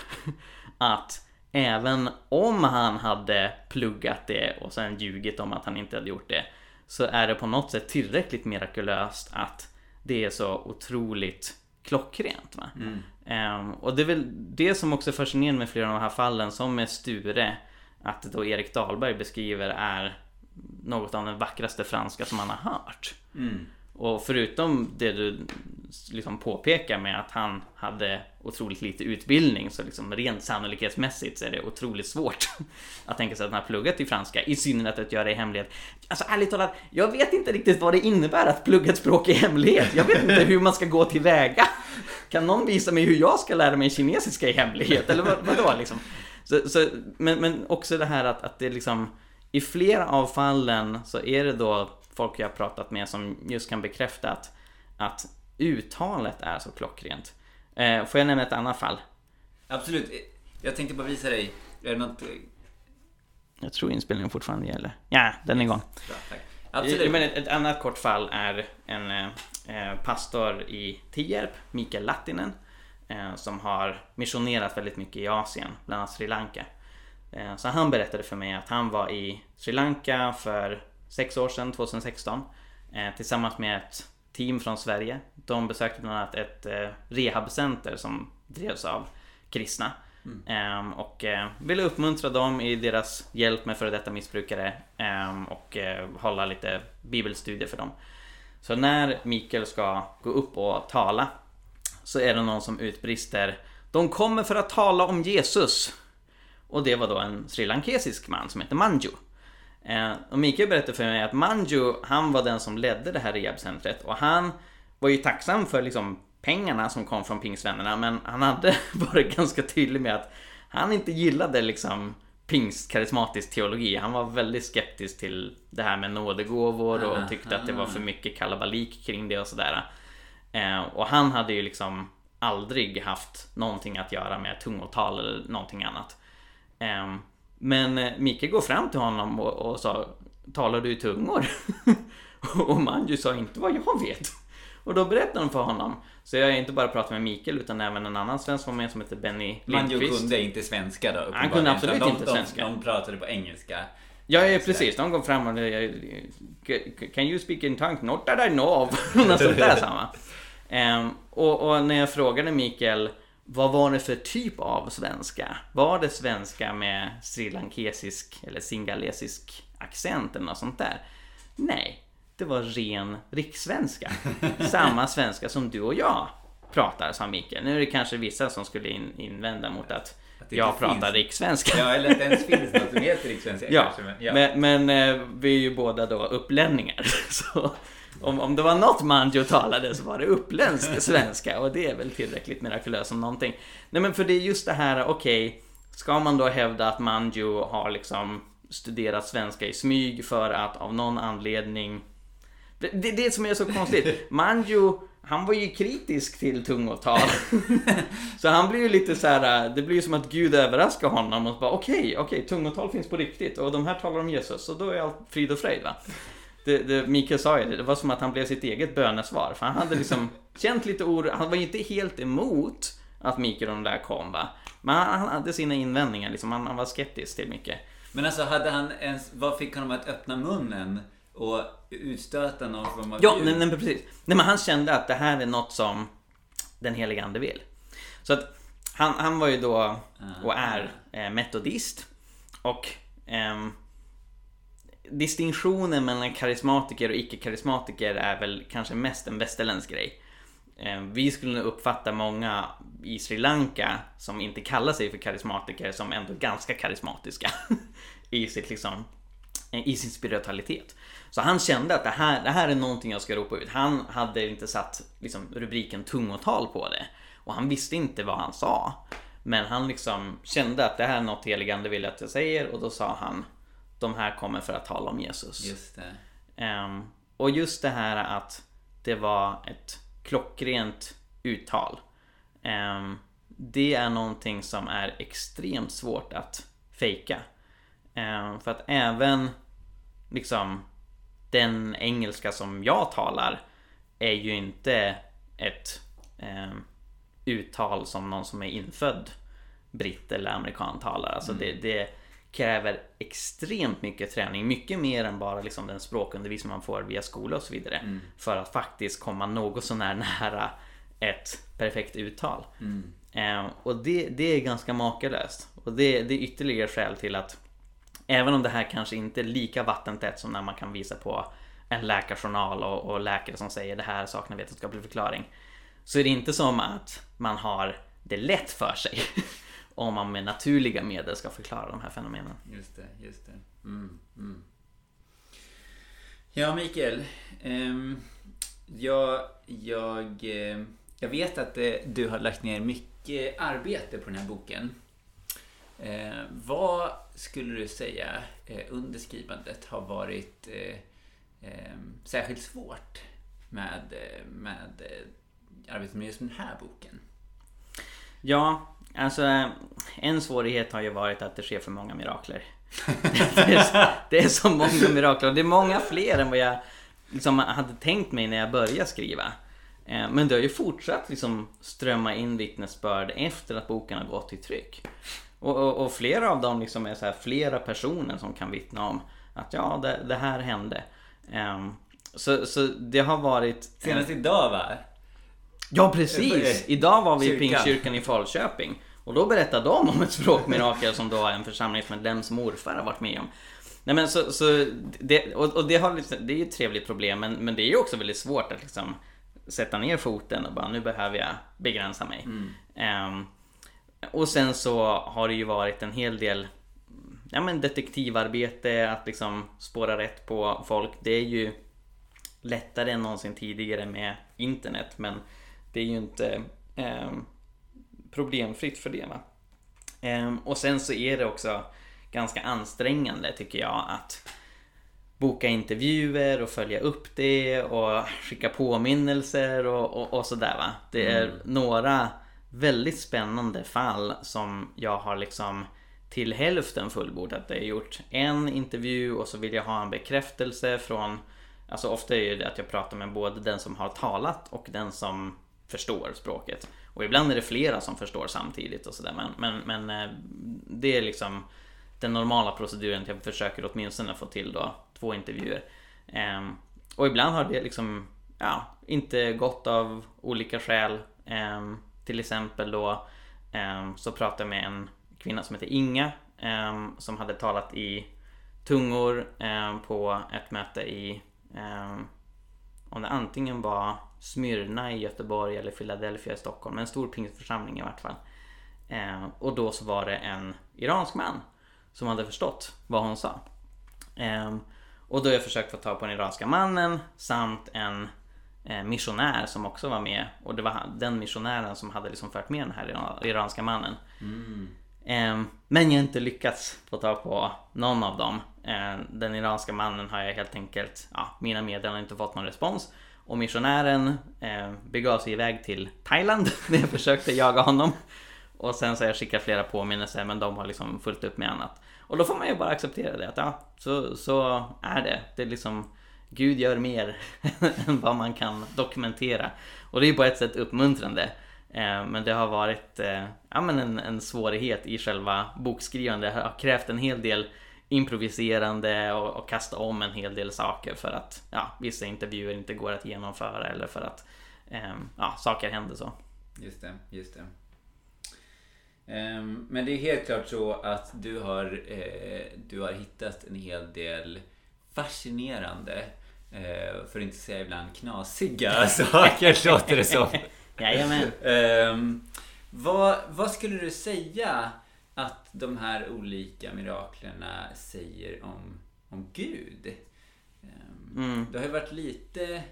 Speaker 2: att även om han hade pluggat det och sen ljugit om att han inte hade gjort det så är det på något sätt tillräckligt mirakulöst att det är så otroligt klockrent. Va? Mm. Um, och det är väl det som också är fascinerande med flera av de här fallen som med Sture att då Erik Dahlberg beskriver är något av den vackraste franska som man har hört. Mm. Och förutom det du liksom påpekar med att han hade otroligt lite utbildning så liksom rent sannolikhetsmässigt så är det otroligt svårt att tänka sig att han har pluggat i franska, i synnerhet att göra det i hemlighet. Alltså ärligt talat, jag vet inte riktigt vad det innebär att plugga ett språk i hemlighet. Jag vet inte hur man ska gå tillväga. Kan någon visa mig hur jag ska lära mig kinesiska i hemlighet? Eller vad, vadå liksom? Så, så, men, men också det här att, att det liksom i flera av fallen så är det då folk jag pratat med som just kan bekräfta att, att uttalet är så klockrent. Eh, får jag nämna ett annat fall?
Speaker 1: Absolut. Jag tänkte bara visa dig. Är det något...
Speaker 2: Jag tror inspelningen fortfarande gäller. Ja, den är igång. Bra, tack. Absolut. Men ett, ett, annat kort fall är en eh, pastor i Tierp, Mikael Lattinen, eh, som har missionerat väldigt mycket i Asien, bland annat Sri Lanka. Eh, så han berättade för mig att han var i Sri Lanka för sex år sedan, 2016, eh, tillsammans med ett team från Sverige. De besökte bland annat ett eh, rehabcenter som drevs av kristna. Mm. och eh, ville uppmuntra dem i deras hjälp med före detta missbrukare ehm, och hålla lite bibelstudier för dem. Så när Mikael ska gå upp och tala så är det någon som utbrister De kommer för att tala om Jesus. Och det var då en srilankesisk man som heter Manju. Eh, och Mikael berättade för mig att Manju, han var den som ledde det här rehabcentret och han var ju tacksam för liksom pengarna som kom från pingstvännerna men han hade varit ganska tydlig med att han inte gillade liksom pingstkarismatisk teologi. Han var väldigt skeptisk till det här med nådegåvor och tyckte att det var för mycket kalabalik kring det och sådär. Eh, och han hade ju liksom aldrig haft någonting att göra med tungotal eller någonting annat. Eh, men Micke går fram till honom och, och sa Talar du i tungor? och Manju sa inte vad jag vet. Och då berättade de för honom. Så jag har inte bara pratat med Mikael utan även en annan svensk var med som heter Benny Lindqvist.
Speaker 1: Manjo kunde inte svenska då?
Speaker 2: Han kunde absolut
Speaker 1: de,
Speaker 2: inte svenska.
Speaker 1: De, de pratade på engelska.
Speaker 2: Ja, ja precis. De kom fram och Can you speak in tongues? Not that I know of. Något sånt där sa um, och, och när jag frågade Mikael vad var det för typ av svenska? Var det svenska med srilankesisk eller singalesisk accent eller något sånt där? Nej, det var ren rikssvenska. Samma svenska som du och jag pratar, sa Mikael. Nu är det kanske vissa som skulle in, invända mot att, att jag pratar rikssvenska.
Speaker 1: Ja, eller att det ens finns något som heter rikssvenska.
Speaker 2: ja, kanske, men, ja. men, men eh, vi är ju båda då upplänningar. Så om, om det var något Manjo talade så var det uppländsk svenska och det är väl tillräckligt mirakulöst som någonting. Nej men för det är just det här, okej, okay, ska man då hävda att Manjo har liksom studerat svenska i smyg för att av någon anledning det, det, det som är så konstigt. Manju, han var ju kritisk till tungotal. så han blir ju lite så här, det blir ju som att Gud överraskar honom och bara okej, okay, okej, okay, tungotal finns på riktigt och de här talar om Jesus och då är allt frid och fröjd va. Det, det, Mikael sa ju det, det var som att han blev sitt eget bönesvar. För han hade liksom känt lite oro, han var ju inte helt emot att Mikael och de där kom va. Men han, han hade sina invändningar liksom, han, han var skeptisk till mycket.
Speaker 1: Men alltså hade han ens, vad fick honom att öppna munnen? och utstöta någon form av
Speaker 2: Ja, nej, nej, precis. Nej, men han kände att det här är något som den helige Ande vill. Så att han, han var ju då ah. och är eh, metodist. Och eh, distinktionen mellan karismatiker och icke-karismatiker är väl kanske mest en västerländsk grej. Eh, vi skulle nog uppfatta många i Sri Lanka som inte kallar sig för karismatiker som ändå ganska karismatiska i sitt liksom eh, i sin spiritualitet. Så han kände att det här, det här är någonting jag ska ropa ut. Han hade inte satt liksom, rubriken tungotal på det. Och han visste inte vad han sa. Men han liksom kände att det här är något heligande vill att jag säger och då sa han de här kommer för att tala om Jesus.
Speaker 1: Just
Speaker 2: det. Um, och just det här att det var ett klockrent uttal. Um, det är någonting som är extremt svårt att fejka. Um, för att även liksom den engelska som jag talar är ju inte ett uttal som någon som är infödd britt eller amerikan talar. Alltså mm. det, det, kräver extremt mycket träning, mycket mer än bara liksom den språkundervisning man får via skola och så vidare. Mm. För att faktiskt komma något sånär nära ett perfekt uttal. Mm. Eh, och det, det är ganska makalöst. Och det, det är ytterligare skäl till att Även om det här kanske inte är lika vattentätt som när man kan visa på en läkarjournal och, och läkare som säger det här saknar vetenskaplig förklaring. Så är det inte som att man har det lätt för sig om man med naturliga medel ska förklara de här fenomenen.
Speaker 1: Just det, just det. Mm, mm. Ja, Mikael. Um, jag, jag, eh, jag vet att eh, du har lagt ner mycket arbete på den här boken. Eh, vad skulle du säga eh, under skrivandet har varit eh, eh särskilt svårt med, eh, med eh, arbetet med just den här boken?
Speaker 2: Ja, alltså en svårighet har ju varit att det sker för många mirakler. det, är, det är så många mirakler. Det är många fler än vad jag liksom hade tänkt mig när jag började skriva. Men det har ju fortsatt liksom strömma in vittnesbörd efter att boken har gått i tryck. Och, och, och, flera av dem liksom är så här, flera personer som kan vittna om att ja, det, det här hände. Um, så, så det har varit...
Speaker 1: Senast idag va?
Speaker 2: Ja precis! Idag var vi i
Speaker 1: Kyrkan.
Speaker 2: Pingstkyrkan i Falköping. Och då berättade de om ett språkmirakel som då en församlingsmedlems morfar har varit med om. Nej men så, så det, och, och det, har liksom, det är ju ett trevligt problem men, men det är ju också väldigt svårt att liksom sätta ner foten och bara nu behöver jag begränsa mig. Ehm, och sen så har det ju varit en hel del ja, men detektivarbete, att liksom spåra rätt på folk. Det är ju lättare än någonsin tidigare med internet men det är ju inte ehm, problemfritt för det. Va? Ehm, och sen så är det också ganska ansträngande tycker jag att boka intervjuer och följa upp det och skicka påminnelser och, och, och sådär va. Det är några väldigt spännande fall som jag har liksom till hälften fullbordat. Jag har gjort en intervju och så vill jag ha en bekräftelse från Alltså ofta är det att jag pratar med både den som har talat och den som förstår språket. Och ibland är det flera som förstår samtidigt och sådär men, men, men eh, det är liksom den normala proceduren. Jag försöker åtminstone få till då två intervjuer. Ehm, och ibland har det liksom ja, inte gått av olika skäl. Ehm, till exempel då ehm, så pratade jag med en kvinna som heter Inga som hade talat i tungor på ett möte i om det antingen var Smyrna i Göteborg eller Philadelphia i Stockholm, en stor pingstförsamling i vart fall. Eh, och då så var det en iransk man som hade förstått vad hon sa. Eh, och då har jag försökt få tag på den iranska mannen samt en eh, missionär som också var med. Och det var den missionären som hade liksom fört med den här iran- iranska mannen. Eh, men jag har inte lyckats få tag på någon av dem. Eh, den iranska mannen har jag helt enkelt, ja, mina meddelanden har inte fått någon respons. Och missionären eh, begav sig iväg till Thailand när jag försökte jaga honom. Och sen så har jag skickat flera påminnelser men de har liksom fullt upp med annat. Och då får man ju bara acceptera det att ja, så, så är det. Det är liksom Gud gör mer än vad man kan dokumentera. Och det är på ett sätt uppmuntrande. Eh, Men det har varit eh, ja, men en, en svårighet i själva bokskrivandet. Det har krävt en hel del improviserande och, och kasta om en hel del saker för att ja, vissa intervjuer inte går att genomföra eller för att eh, ja, saker händer så.
Speaker 1: Just det, just det. Ehm, Men det är helt klart så att du har, eh, du har hittat en hel del fascinerande, eh, för att inte säga ibland knasiga saker låter det som.
Speaker 2: Jajamän.
Speaker 1: Ehm, vad, vad skulle du säga att de här olika miraklerna säger om, om Gud? Ehm,
Speaker 2: Mm.
Speaker 1: Du har ju varit lite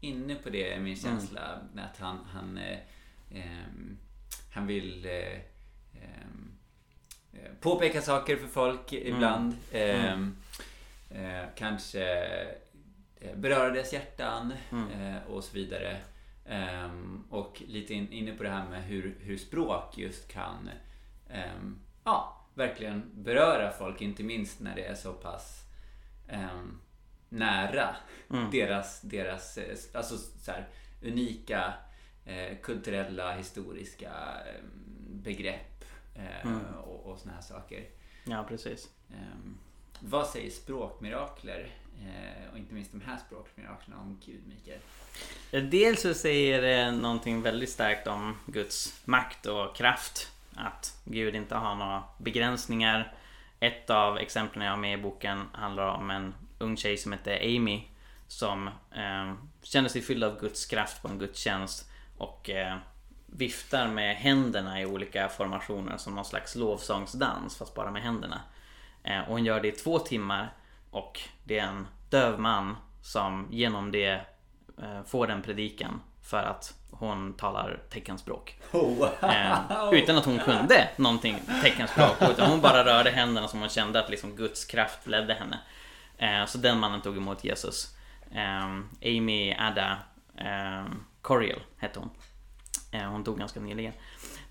Speaker 1: inne på det, min känsla. Att han, han, eh, ehm, han vill eh, ehm, eh, påpeka saker för folk ibland. Ehm, eh, kanske eh, beröra deras hjärtan eh, och så vidare. Och lite in, inne på det här med hur, hur språk just kan ja, verkligen beröra folk, inte minst när det är så pass ehm, nära deras, deras eh, alltså så här, unika eh, kulturella, historiska eh, begrepp eh, och, och såna här saker.
Speaker 2: Ja, precis.
Speaker 1: Ehm, vad säger språkmirakler eh, och inte minst de här språkmiraklerna om Gud, Mikael?
Speaker 2: Dels så säger det någonting väldigt starkt om Guds makt och kraft. Att Gud inte har några begränsningar. Ett av exemplen jag har med i boken handlar om en ung tjej som heter Amy. Som eh, känner sig fylld av Guds kraft på en gudstjänst. Och eh, viftar med händerna i olika formationer som någon slags lovsångsdans fast bara med händerna. Eh, och hon gör det i två timmar. Och det är en döv man som genom det eh, får en predikan för att hon talar teckenspråk. Eh, utan att hon kunde någonting teckenspråk. Utan hon bara rörde händerna som hon kände att liksom Guds kraft ledde henne. Eh, så den mannen tog emot Jesus. Eh, Amy Ada Coriel hette hon. Hon dog ganska nyligen.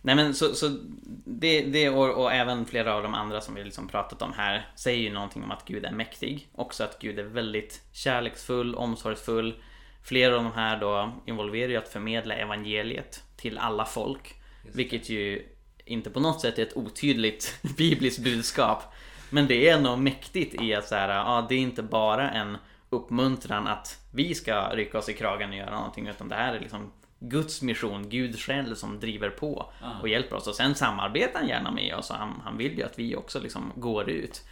Speaker 2: Nej men så, så det, det och, och även flera av de andra som vi liksom pratat om här säger ju någonting om att Gud är mäktig. Också att Gud är väldigt kärleksfull, omsorgsfull. Flera av de här då involverar ju att förmedla evangeliet till alla folk. Vilket ju inte på något sätt är ett otydligt bibliskt budskap. Men det är nog mäktigt i att så här, ja, det är inte bara en uppmuntran att vi ska rycka oss i kragen och göra någonting utan det här är liksom Guds mission, Gud själv som driver på och hjälper oss och sen samarbetar han gärna med oss och han, han vill ju att vi också liksom går ut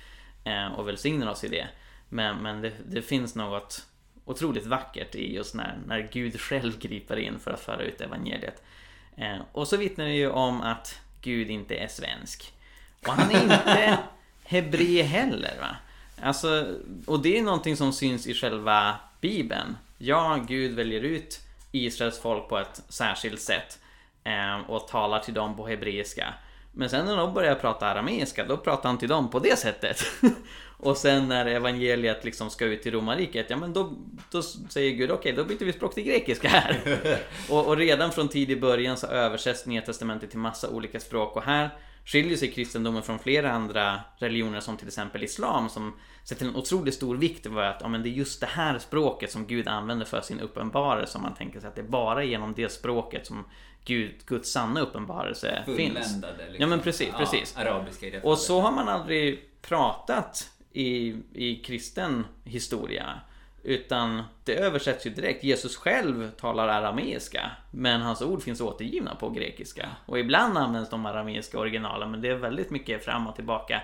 Speaker 2: eh, och välsignar oss i det. Men, men det, det finns något otroligt vackert i just när, när Gud själv griper in för att föra ut evangeliet. Eh, och så vittnar det ju om att Gud inte är svensk. Och han är inte hebre heller. Va? Alltså, och det är någonting som syns i själva Bibeln. Ja, Gud väljer ut Israels folk på ett särskilt sätt eh, och talar till dem på hebreiska. Men sen när de börjar prata arameiska, då pratar han till dem på det sättet. och sen när evangeliet liksom ska ut till romarriket, ja men då, då säger Gud okej, okay, då byter vi språk till grekiska här. och, och, redan från tidig början så översätts Nya Testamentet till massa olika språk och här skiljer sig kristendomen från flera andra religioner som till exempel islam som sätter en otroligt stor vikt vid att ja, men det är just det här språket som Gud använder för sin uppenbarelse. Man tänker sig att det är bara genom det språket som Gud, Guds sanna uppenbarelse finns. Liksom. Ja men precis, precis.
Speaker 1: Ja, arabiska i det
Speaker 2: Och så har man aldrig pratat i, i kristen historia. Utan det översätts ju direkt. Jesus själv talar arameiska. Men hans ord finns återgivna på grekiska. Och ibland används de arameiska originalen men det är väldigt mycket fram och tillbaka.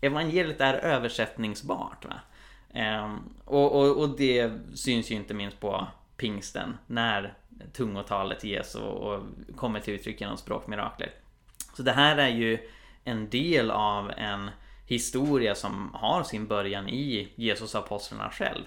Speaker 2: Evangeliet är översättningsbart. Va? Ehm, och, och, och, det syns ju inte minst på pingsten. När tungotalet ges och, och kommer till uttryck genom språkmirakler. Så det här är ju en del av en historia som har sin början i Jesus apostlarna själv.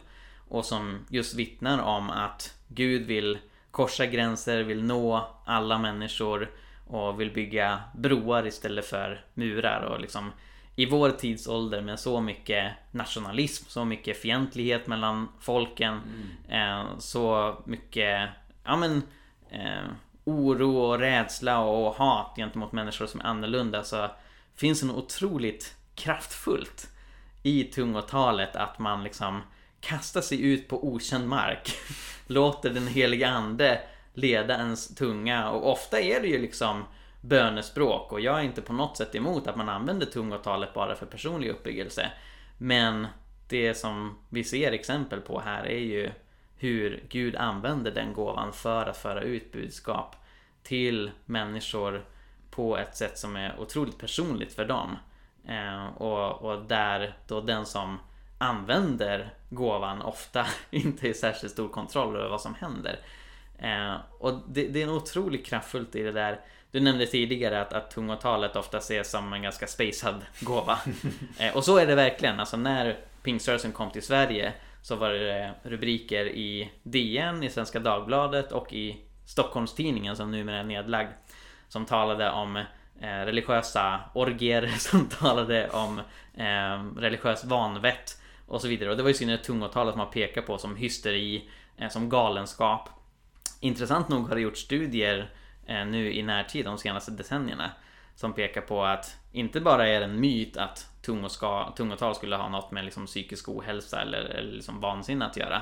Speaker 2: Och som just vittnar om att Gud vill korsa gränser, vill nå alla människor och vill bygga broar istället för murar och liksom i vår tidsålder med så mycket nationalism, så mycket fientlighet mellan folken, mm. eh, så mycket ja, men, eh, oro och rädsla och hat gentemot människor som är annorlunda så finns något otroligt kraftfullt i tungotalet att man liksom kastar sig ut på okänd mark. Låter den heliga ande leda ens tunga och ofta är det ju liksom bönespråk och jag är inte på något sätt emot att man använder tungotalet bara för personlig uppbyggelse. Men det som vi ser exempel på här är ju hur Gud använder den gåvan för att föra ut budskap till människor på ett sätt som är otroligt personligt för dem. Eh, och, och där då den som använder gåvan ofta inte är särskilt stor kontroll över vad som händer. Eh, och det, det är en otroligt kraftfullt i det där. Du nämnde tidigare att, att tungotalet ofta ses som en ganska spacad gåva. eh, och så är det verkligen. Alltså när pingströrelsen kom till Sverige så var det rubriker i DN, i Svenska Dagbladet och i Stockholmstidningen som numera är nedlagd. Som talade om eh, religiösa orgier, som talade om eh, religiös vanvett och så vidare. Och det var ju synnerhet tungotalet som man pekar på som hysteri, eh, som galenskap. Intressant nog har det gjorts studier eh, nu i närtid, de senaste decennierna, som pekar på att inte bara är det en myt att tungoska, tungotal skulle ha något med liksom psykisk ohälsa eller, eller liksom vansinne att göra.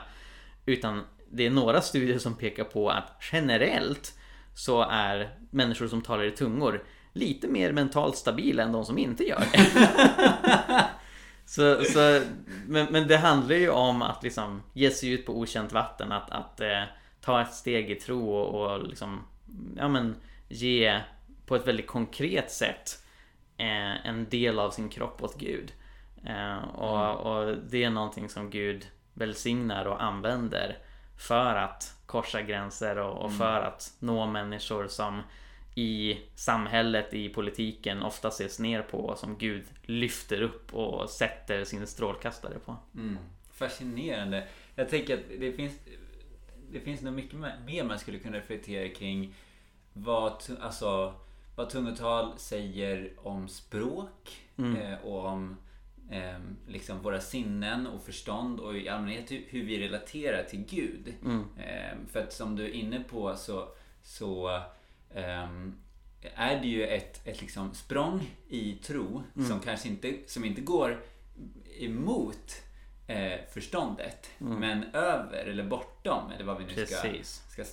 Speaker 2: Utan det är några studier som pekar på att generellt så är människor som talar i tungor lite mer mentalt stabila än de som inte gör det. så, så, men, men, det handlar ju om att liksom ge sig ut på okänt vatten, att, att eh, ta ett steg i tro och, och liksom, ja men ge på ett väldigt konkret sätt eh, en del av sin kropp åt Gud. Eh, och, mm. och, det är någonting som Gud välsignar och använder för att korsa gränser och, och mm. för att nå människor som i samhället, i politiken ofta ses ner på och som Gud lyfter upp och sätter sin strålkastare på.
Speaker 1: Mm. Fascinerande. Jag tänker att det finns det finns nog mycket mer man skulle kunna reflektera kring vad, alltså, vad tungotal säger om språk mm. eh, och om eh, liksom våra sinnen och förstånd och i allmänhet hur vi relaterar till Gud. Mm. Eh, för att som du är inne på så, så är det ju ett, ett liksom språng i tro mm. som kanske inte, som inte går emot eh, förståndet. Mm. Men över eller bortom, eller vad vi nu ska, ska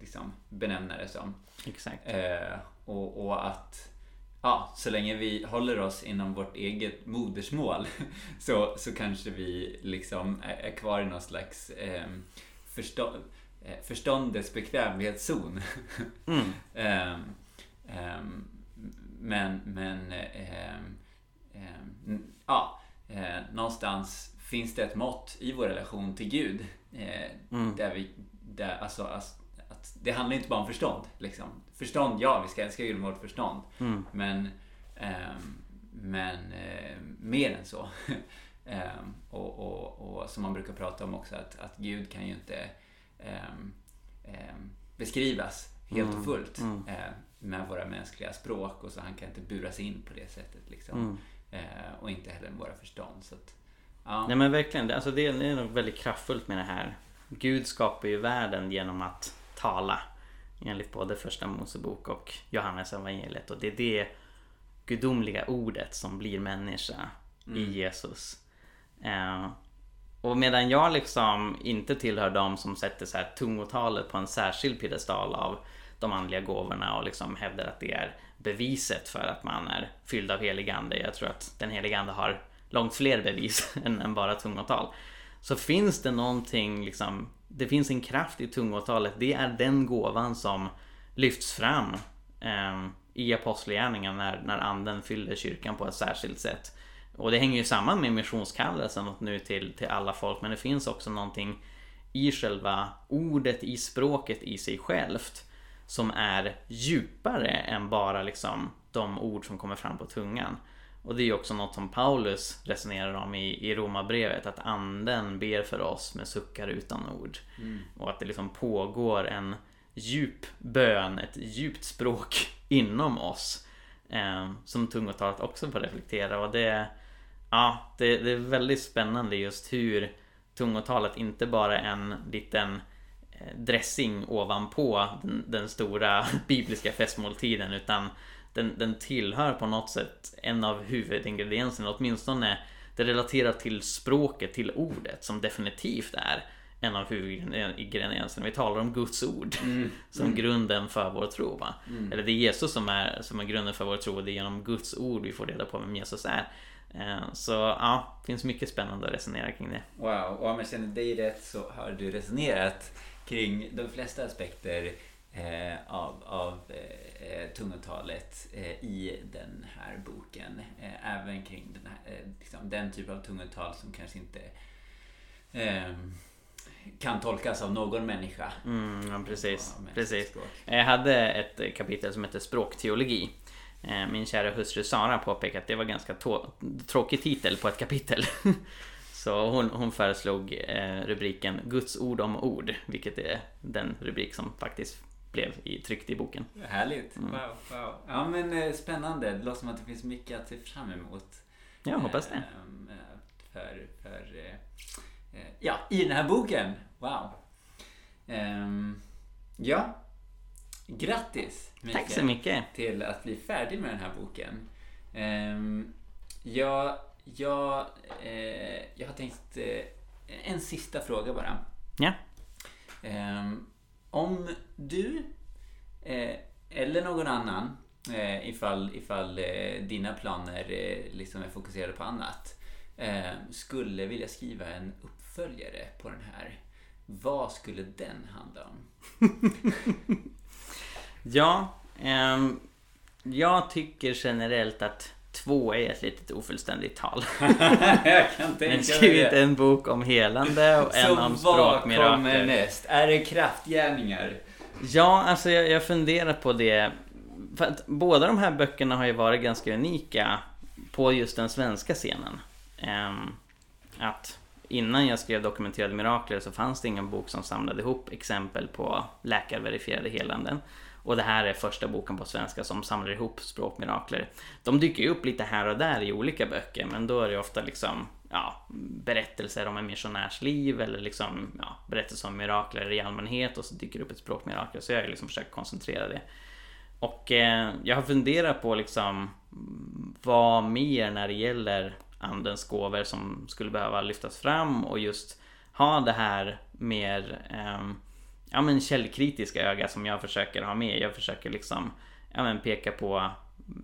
Speaker 1: liksom benämna det som.
Speaker 2: Exakt.
Speaker 1: Eh, och, och, att ja, så länge vi håller oss inom vårt eget modersmål så, så kanske vi liksom är, är kvar i någon slags eh, förstå, eh, förståndets bekvämlighetszon. Mm. eh, men, men ehm, ehm, ja, eh, någonstans finns det ett mått i vår relation till Gud. Eh, mm. Där vi, där, alltså, alltså, att det handlar inte bara om förstånd. Liksom. Förstånd, ja, vi ska älska Gud med vårt förstånd. Mm. Men, eh, men eh, mer än så. eh, och, och, och, som man brukar prata om också, att, att Gud kan ju inte beskrivas helt och mm. fullt mm. eh, med våra mänskliga språk och så han kan inte buras in på det sättet liksom. Mm. Eh, och inte heller med våra förstånd. Så att,
Speaker 2: ja. Nej men verkligen, alltså det är nog väldigt kraftfullt med det här. Gud skapar ju världen genom att tala. Enligt både första Mosebok och Johannes evangeliet. Och det är det gudomliga ordet som blir människa mm. i Jesus. Och medan jag liksom inte tillhör de som sätter så här tungotalet på en särskild piedestal av de andliga gåvorna och liksom hävdar att det är beviset för att man är fylld av helig ande. Jag tror att den helige ande har långt fler bevis än, än bara tungotal. Så finns det någonting, liksom, det finns en kraft i tungotalet. Det är den gåvan som lyfts fram eh, i apostlagärningarna när, när anden fyller kyrkan på ett särskilt sätt. Och det hänger ju samman med missionskallelsen nu till, till alla folk. Men det finns också någonting i själva ordet, i språket i sig självt som är djupare än bara liksom de ord som kommer fram på tungan. Och det är också något som Paulus resonerar om i, i Romarbrevet, att anden ber för oss med suckar utan ord. Mm. Och att det liksom pågår en djup bön, ett djupt språk inom oss. Eh, som tungotalet också får reflektera och det, ja, det, det är väldigt spännande just hur tungotalet inte bara är en liten Eh, dressing ovanpå den, den stora bibliska festmåltiden utan den, den tillhör på något sätt en av huvudingredienserna, åtminstone det relaterar till språket, till ordet som definitivt är en av huvudingredienserna. Vi talar om Guds ord mm. som mm. grunden för vår tro. Mm. Eller det är Jesus som är, som är grunden för vår tro och det är genom Guds ord vi får reda på vem Jesus är. Eh, så ja, det finns mycket spännande att resonera kring det.
Speaker 1: Wow, och om jag känner dig rätt så har du resonerat kring de flesta aspekter eh, av, av eh, tungotalet eh, i den här boken. Eh, även kring den, här, eh, liksom, den typ av tungotal som kanske inte eh, kan tolkas av någon människa.
Speaker 2: Mm, ja, precis. precis. Jag hade ett kapitel som heter Språkteologi. Min kära hustru Sara påpekade att det var ganska tråkig titel på ett kapitel. Så hon, hon föreslog eh, rubriken Guds ord om ord, vilket är den rubrik som faktiskt blev i, tryckt i boken.
Speaker 1: Härligt! Mm. Wow, wow. Ja men eh, spännande. Det låter som att det finns mycket att se fram emot.
Speaker 2: Ja, hoppas det.
Speaker 1: Ehm, eh, för, för eh, eh, ja, i den här boken. Wow! Um, ja, grattis
Speaker 2: Mikael, Tack så mycket!
Speaker 1: Till att bli färdig med den här boken. Um, jag jag, eh, jag har tänkt eh, en sista fråga bara.
Speaker 2: Ja.
Speaker 1: Eh, om du eh, eller någon annan, ifall, ifall dina planer liksom är fokuserade på annat, skulle vilja skriva en uppföljare på den här. Vad skulle den handla om?
Speaker 2: ja, ehm, jag tycker generellt att Två är ett litet ofullständigt tal.
Speaker 1: jag kan tänka
Speaker 2: Men skrivit en bok om helande och en om språkmirakler. Så vad kommer
Speaker 1: näst? Är det kraftgärningar?
Speaker 2: Ja, alltså jag, jag funderar på det. För att båda de här böckerna har ju varit ganska unika på just den svenska scenen. Um, att innan jag skrev Dokumenterade Mirakler så fanns det ingen bok som samlade ihop exempel på läkarverifierade helanden. Och det här är första boken på svenska som samlar ihop språkmirakler. De dyker ju upp lite här och där i olika böcker men då är det ofta liksom ja, berättelser om en missionärs liv eller liksom, ja, berättelser om mirakler i allmänhet och så dyker det upp ett språkmirakel. Så jag har liksom försökt koncentrera det. Och eh, jag har funderat på liksom vad mer när det gäller andens gåvor som skulle behöva lyftas fram och just ha det här mer eh, ja, men källkritiska öga som jag försöker ha med. Jag försöker liksom ja, men peka på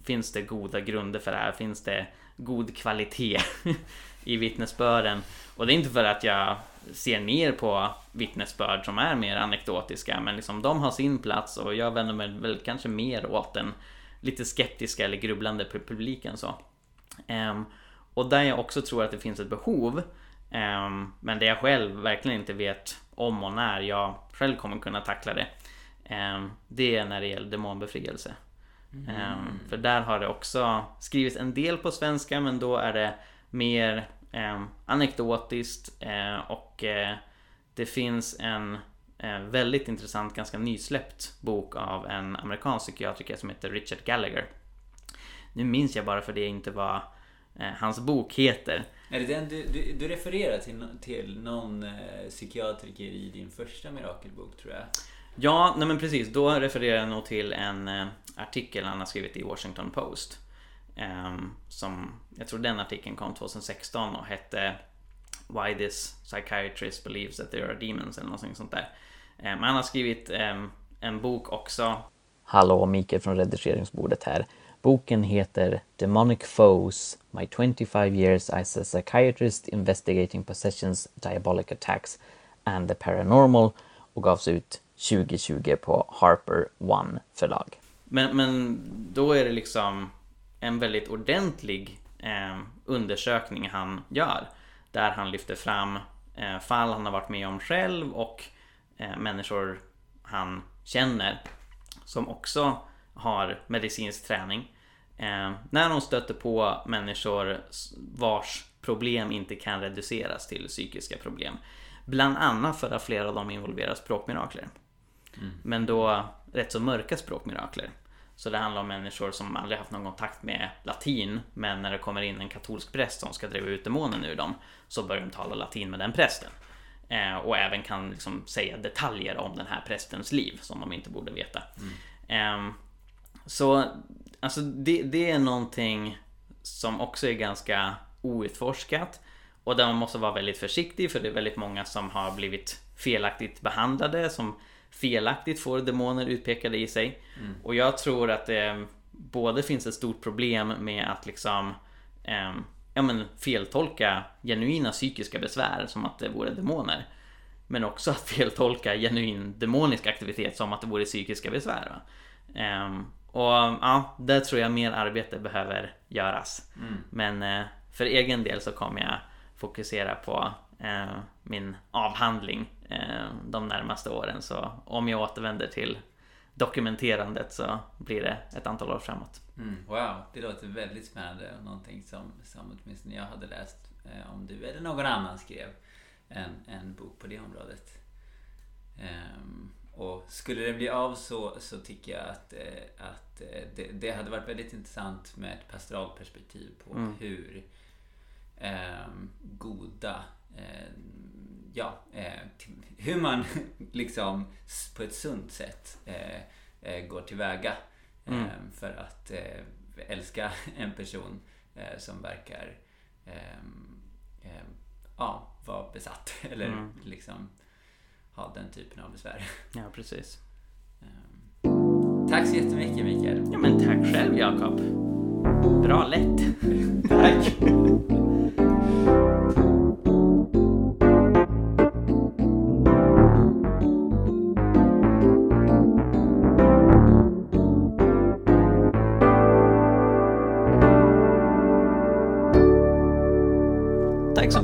Speaker 2: finns det goda grunder för det här? Finns det god kvalitet i vittnesbörden? Och det är inte för att jag ser ner på vittnesbörd som är mer anekdotiska, men liksom de har sin plats och jag vänder mig väl kanske mer åt den lite skeptiska eller grubblande publiken så. Um, och där jag också tror att det finns ett behov, um, men det jag själv verkligen inte vet om och när jag själv kommer kunna tackla det. Um, det är när det gäller demonbefrielse. Mm. för där har det också skrivits en del på svenska, men då är det mer anekdotiskt uh, och uh, det finns en väldigt intressant, ganska nysläppt bok av en amerikansk psykiatriker som heter Richard Gallagher. Nu minns jag bara för det inte vad eh, hans bok heter.
Speaker 1: Är det den du, du, du refererar till, till någon eh, psykiatriker i din första mirakelbok tror jag?
Speaker 2: Ja, nej men precis. Då refererar jag nog till en eh, artikel han har skrivit i Washington Post. Ehm, som, jag tror den artikeln kom 2016 och hette Why this psychiatrist believes that there are demons eller någonting sånt där. Men han har skrivit ehm, en bok också.
Speaker 3: Hallå, Mikael från redigeringsbordet här. Boken heter Demonic Foes My 25 Years as a Psychiatrist Investigating Possessions, Diabolic Attacks and the Paranormal och gavs ut 2020 på Harper One förlag.
Speaker 2: Men, men då är det liksom en väldigt ordentlig eh, undersökning han gör. Där han lyfter fram eh, fall han har varit med om själv och eh, människor han känner som också har medicinsk träning. Eh, när de stöter på människor vars problem inte kan reduceras till psykiska problem. Bland annat för att flera av dem involverar språkmirakler. Mm. Men då rätt så mörka språkmirakler. Så det handlar om människor som aldrig haft någon kontakt med latin men när det kommer in en katolsk präst som ska driva ut demonen ur dem så börjar de tala latin med den prästen. Eh, och även kan liksom säga detaljer om den här prästens liv som de inte borde veta. Mm. Eh, så alltså det, det är någonting som också är ganska outforskat och där man måste vara väldigt försiktig för det är väldigt många som har blivit felaktigt behandlade som felaktigt får demoner utpekade i sig. Mm. Och jag tror att det både finns ett stort problem med att liksom eh, ja, men feltolka genuina psykiska besvär som att det vore demoner. Men också att feltolka genuin demonisk aktivitet som att det vore psykiska besvär. Eh, och ja, där tror jag mer arbete behöver göras. Mm. Men eh, för egen del så kommer jag fokusera på eh, min avhandling eh, de närmaste åren. Så om jag återvänder till dokumenterandet så blir det ett antal år framåt.
Speaker 1: Mm, wow, det låter väldigt spännande och någonting som, som åtminstone jag hade läst eh, om du eller någon annan skrev en, en bok på det området. Um, och skulle det bli av så, så tycker jag att, eh, att eh, det, det, hade varit väldigt intressant med ett pastoralt perspektiv på mm. hur eh, goda eh, ja, eh, hur man liksom på ett sunt sätt eh, går tillväga mm. Ehm, för att älska en person som verkar ehm, ehm, ja, vara besatt eller mm. liksom ha den typen av besvär.
Speaker 2: Ja, precis.
Speaker 1: Tack så jättemycket Mikael.
Speaker 2: Ja, men tack själv Jakob. Bra lätt.
Speaker 1: tack.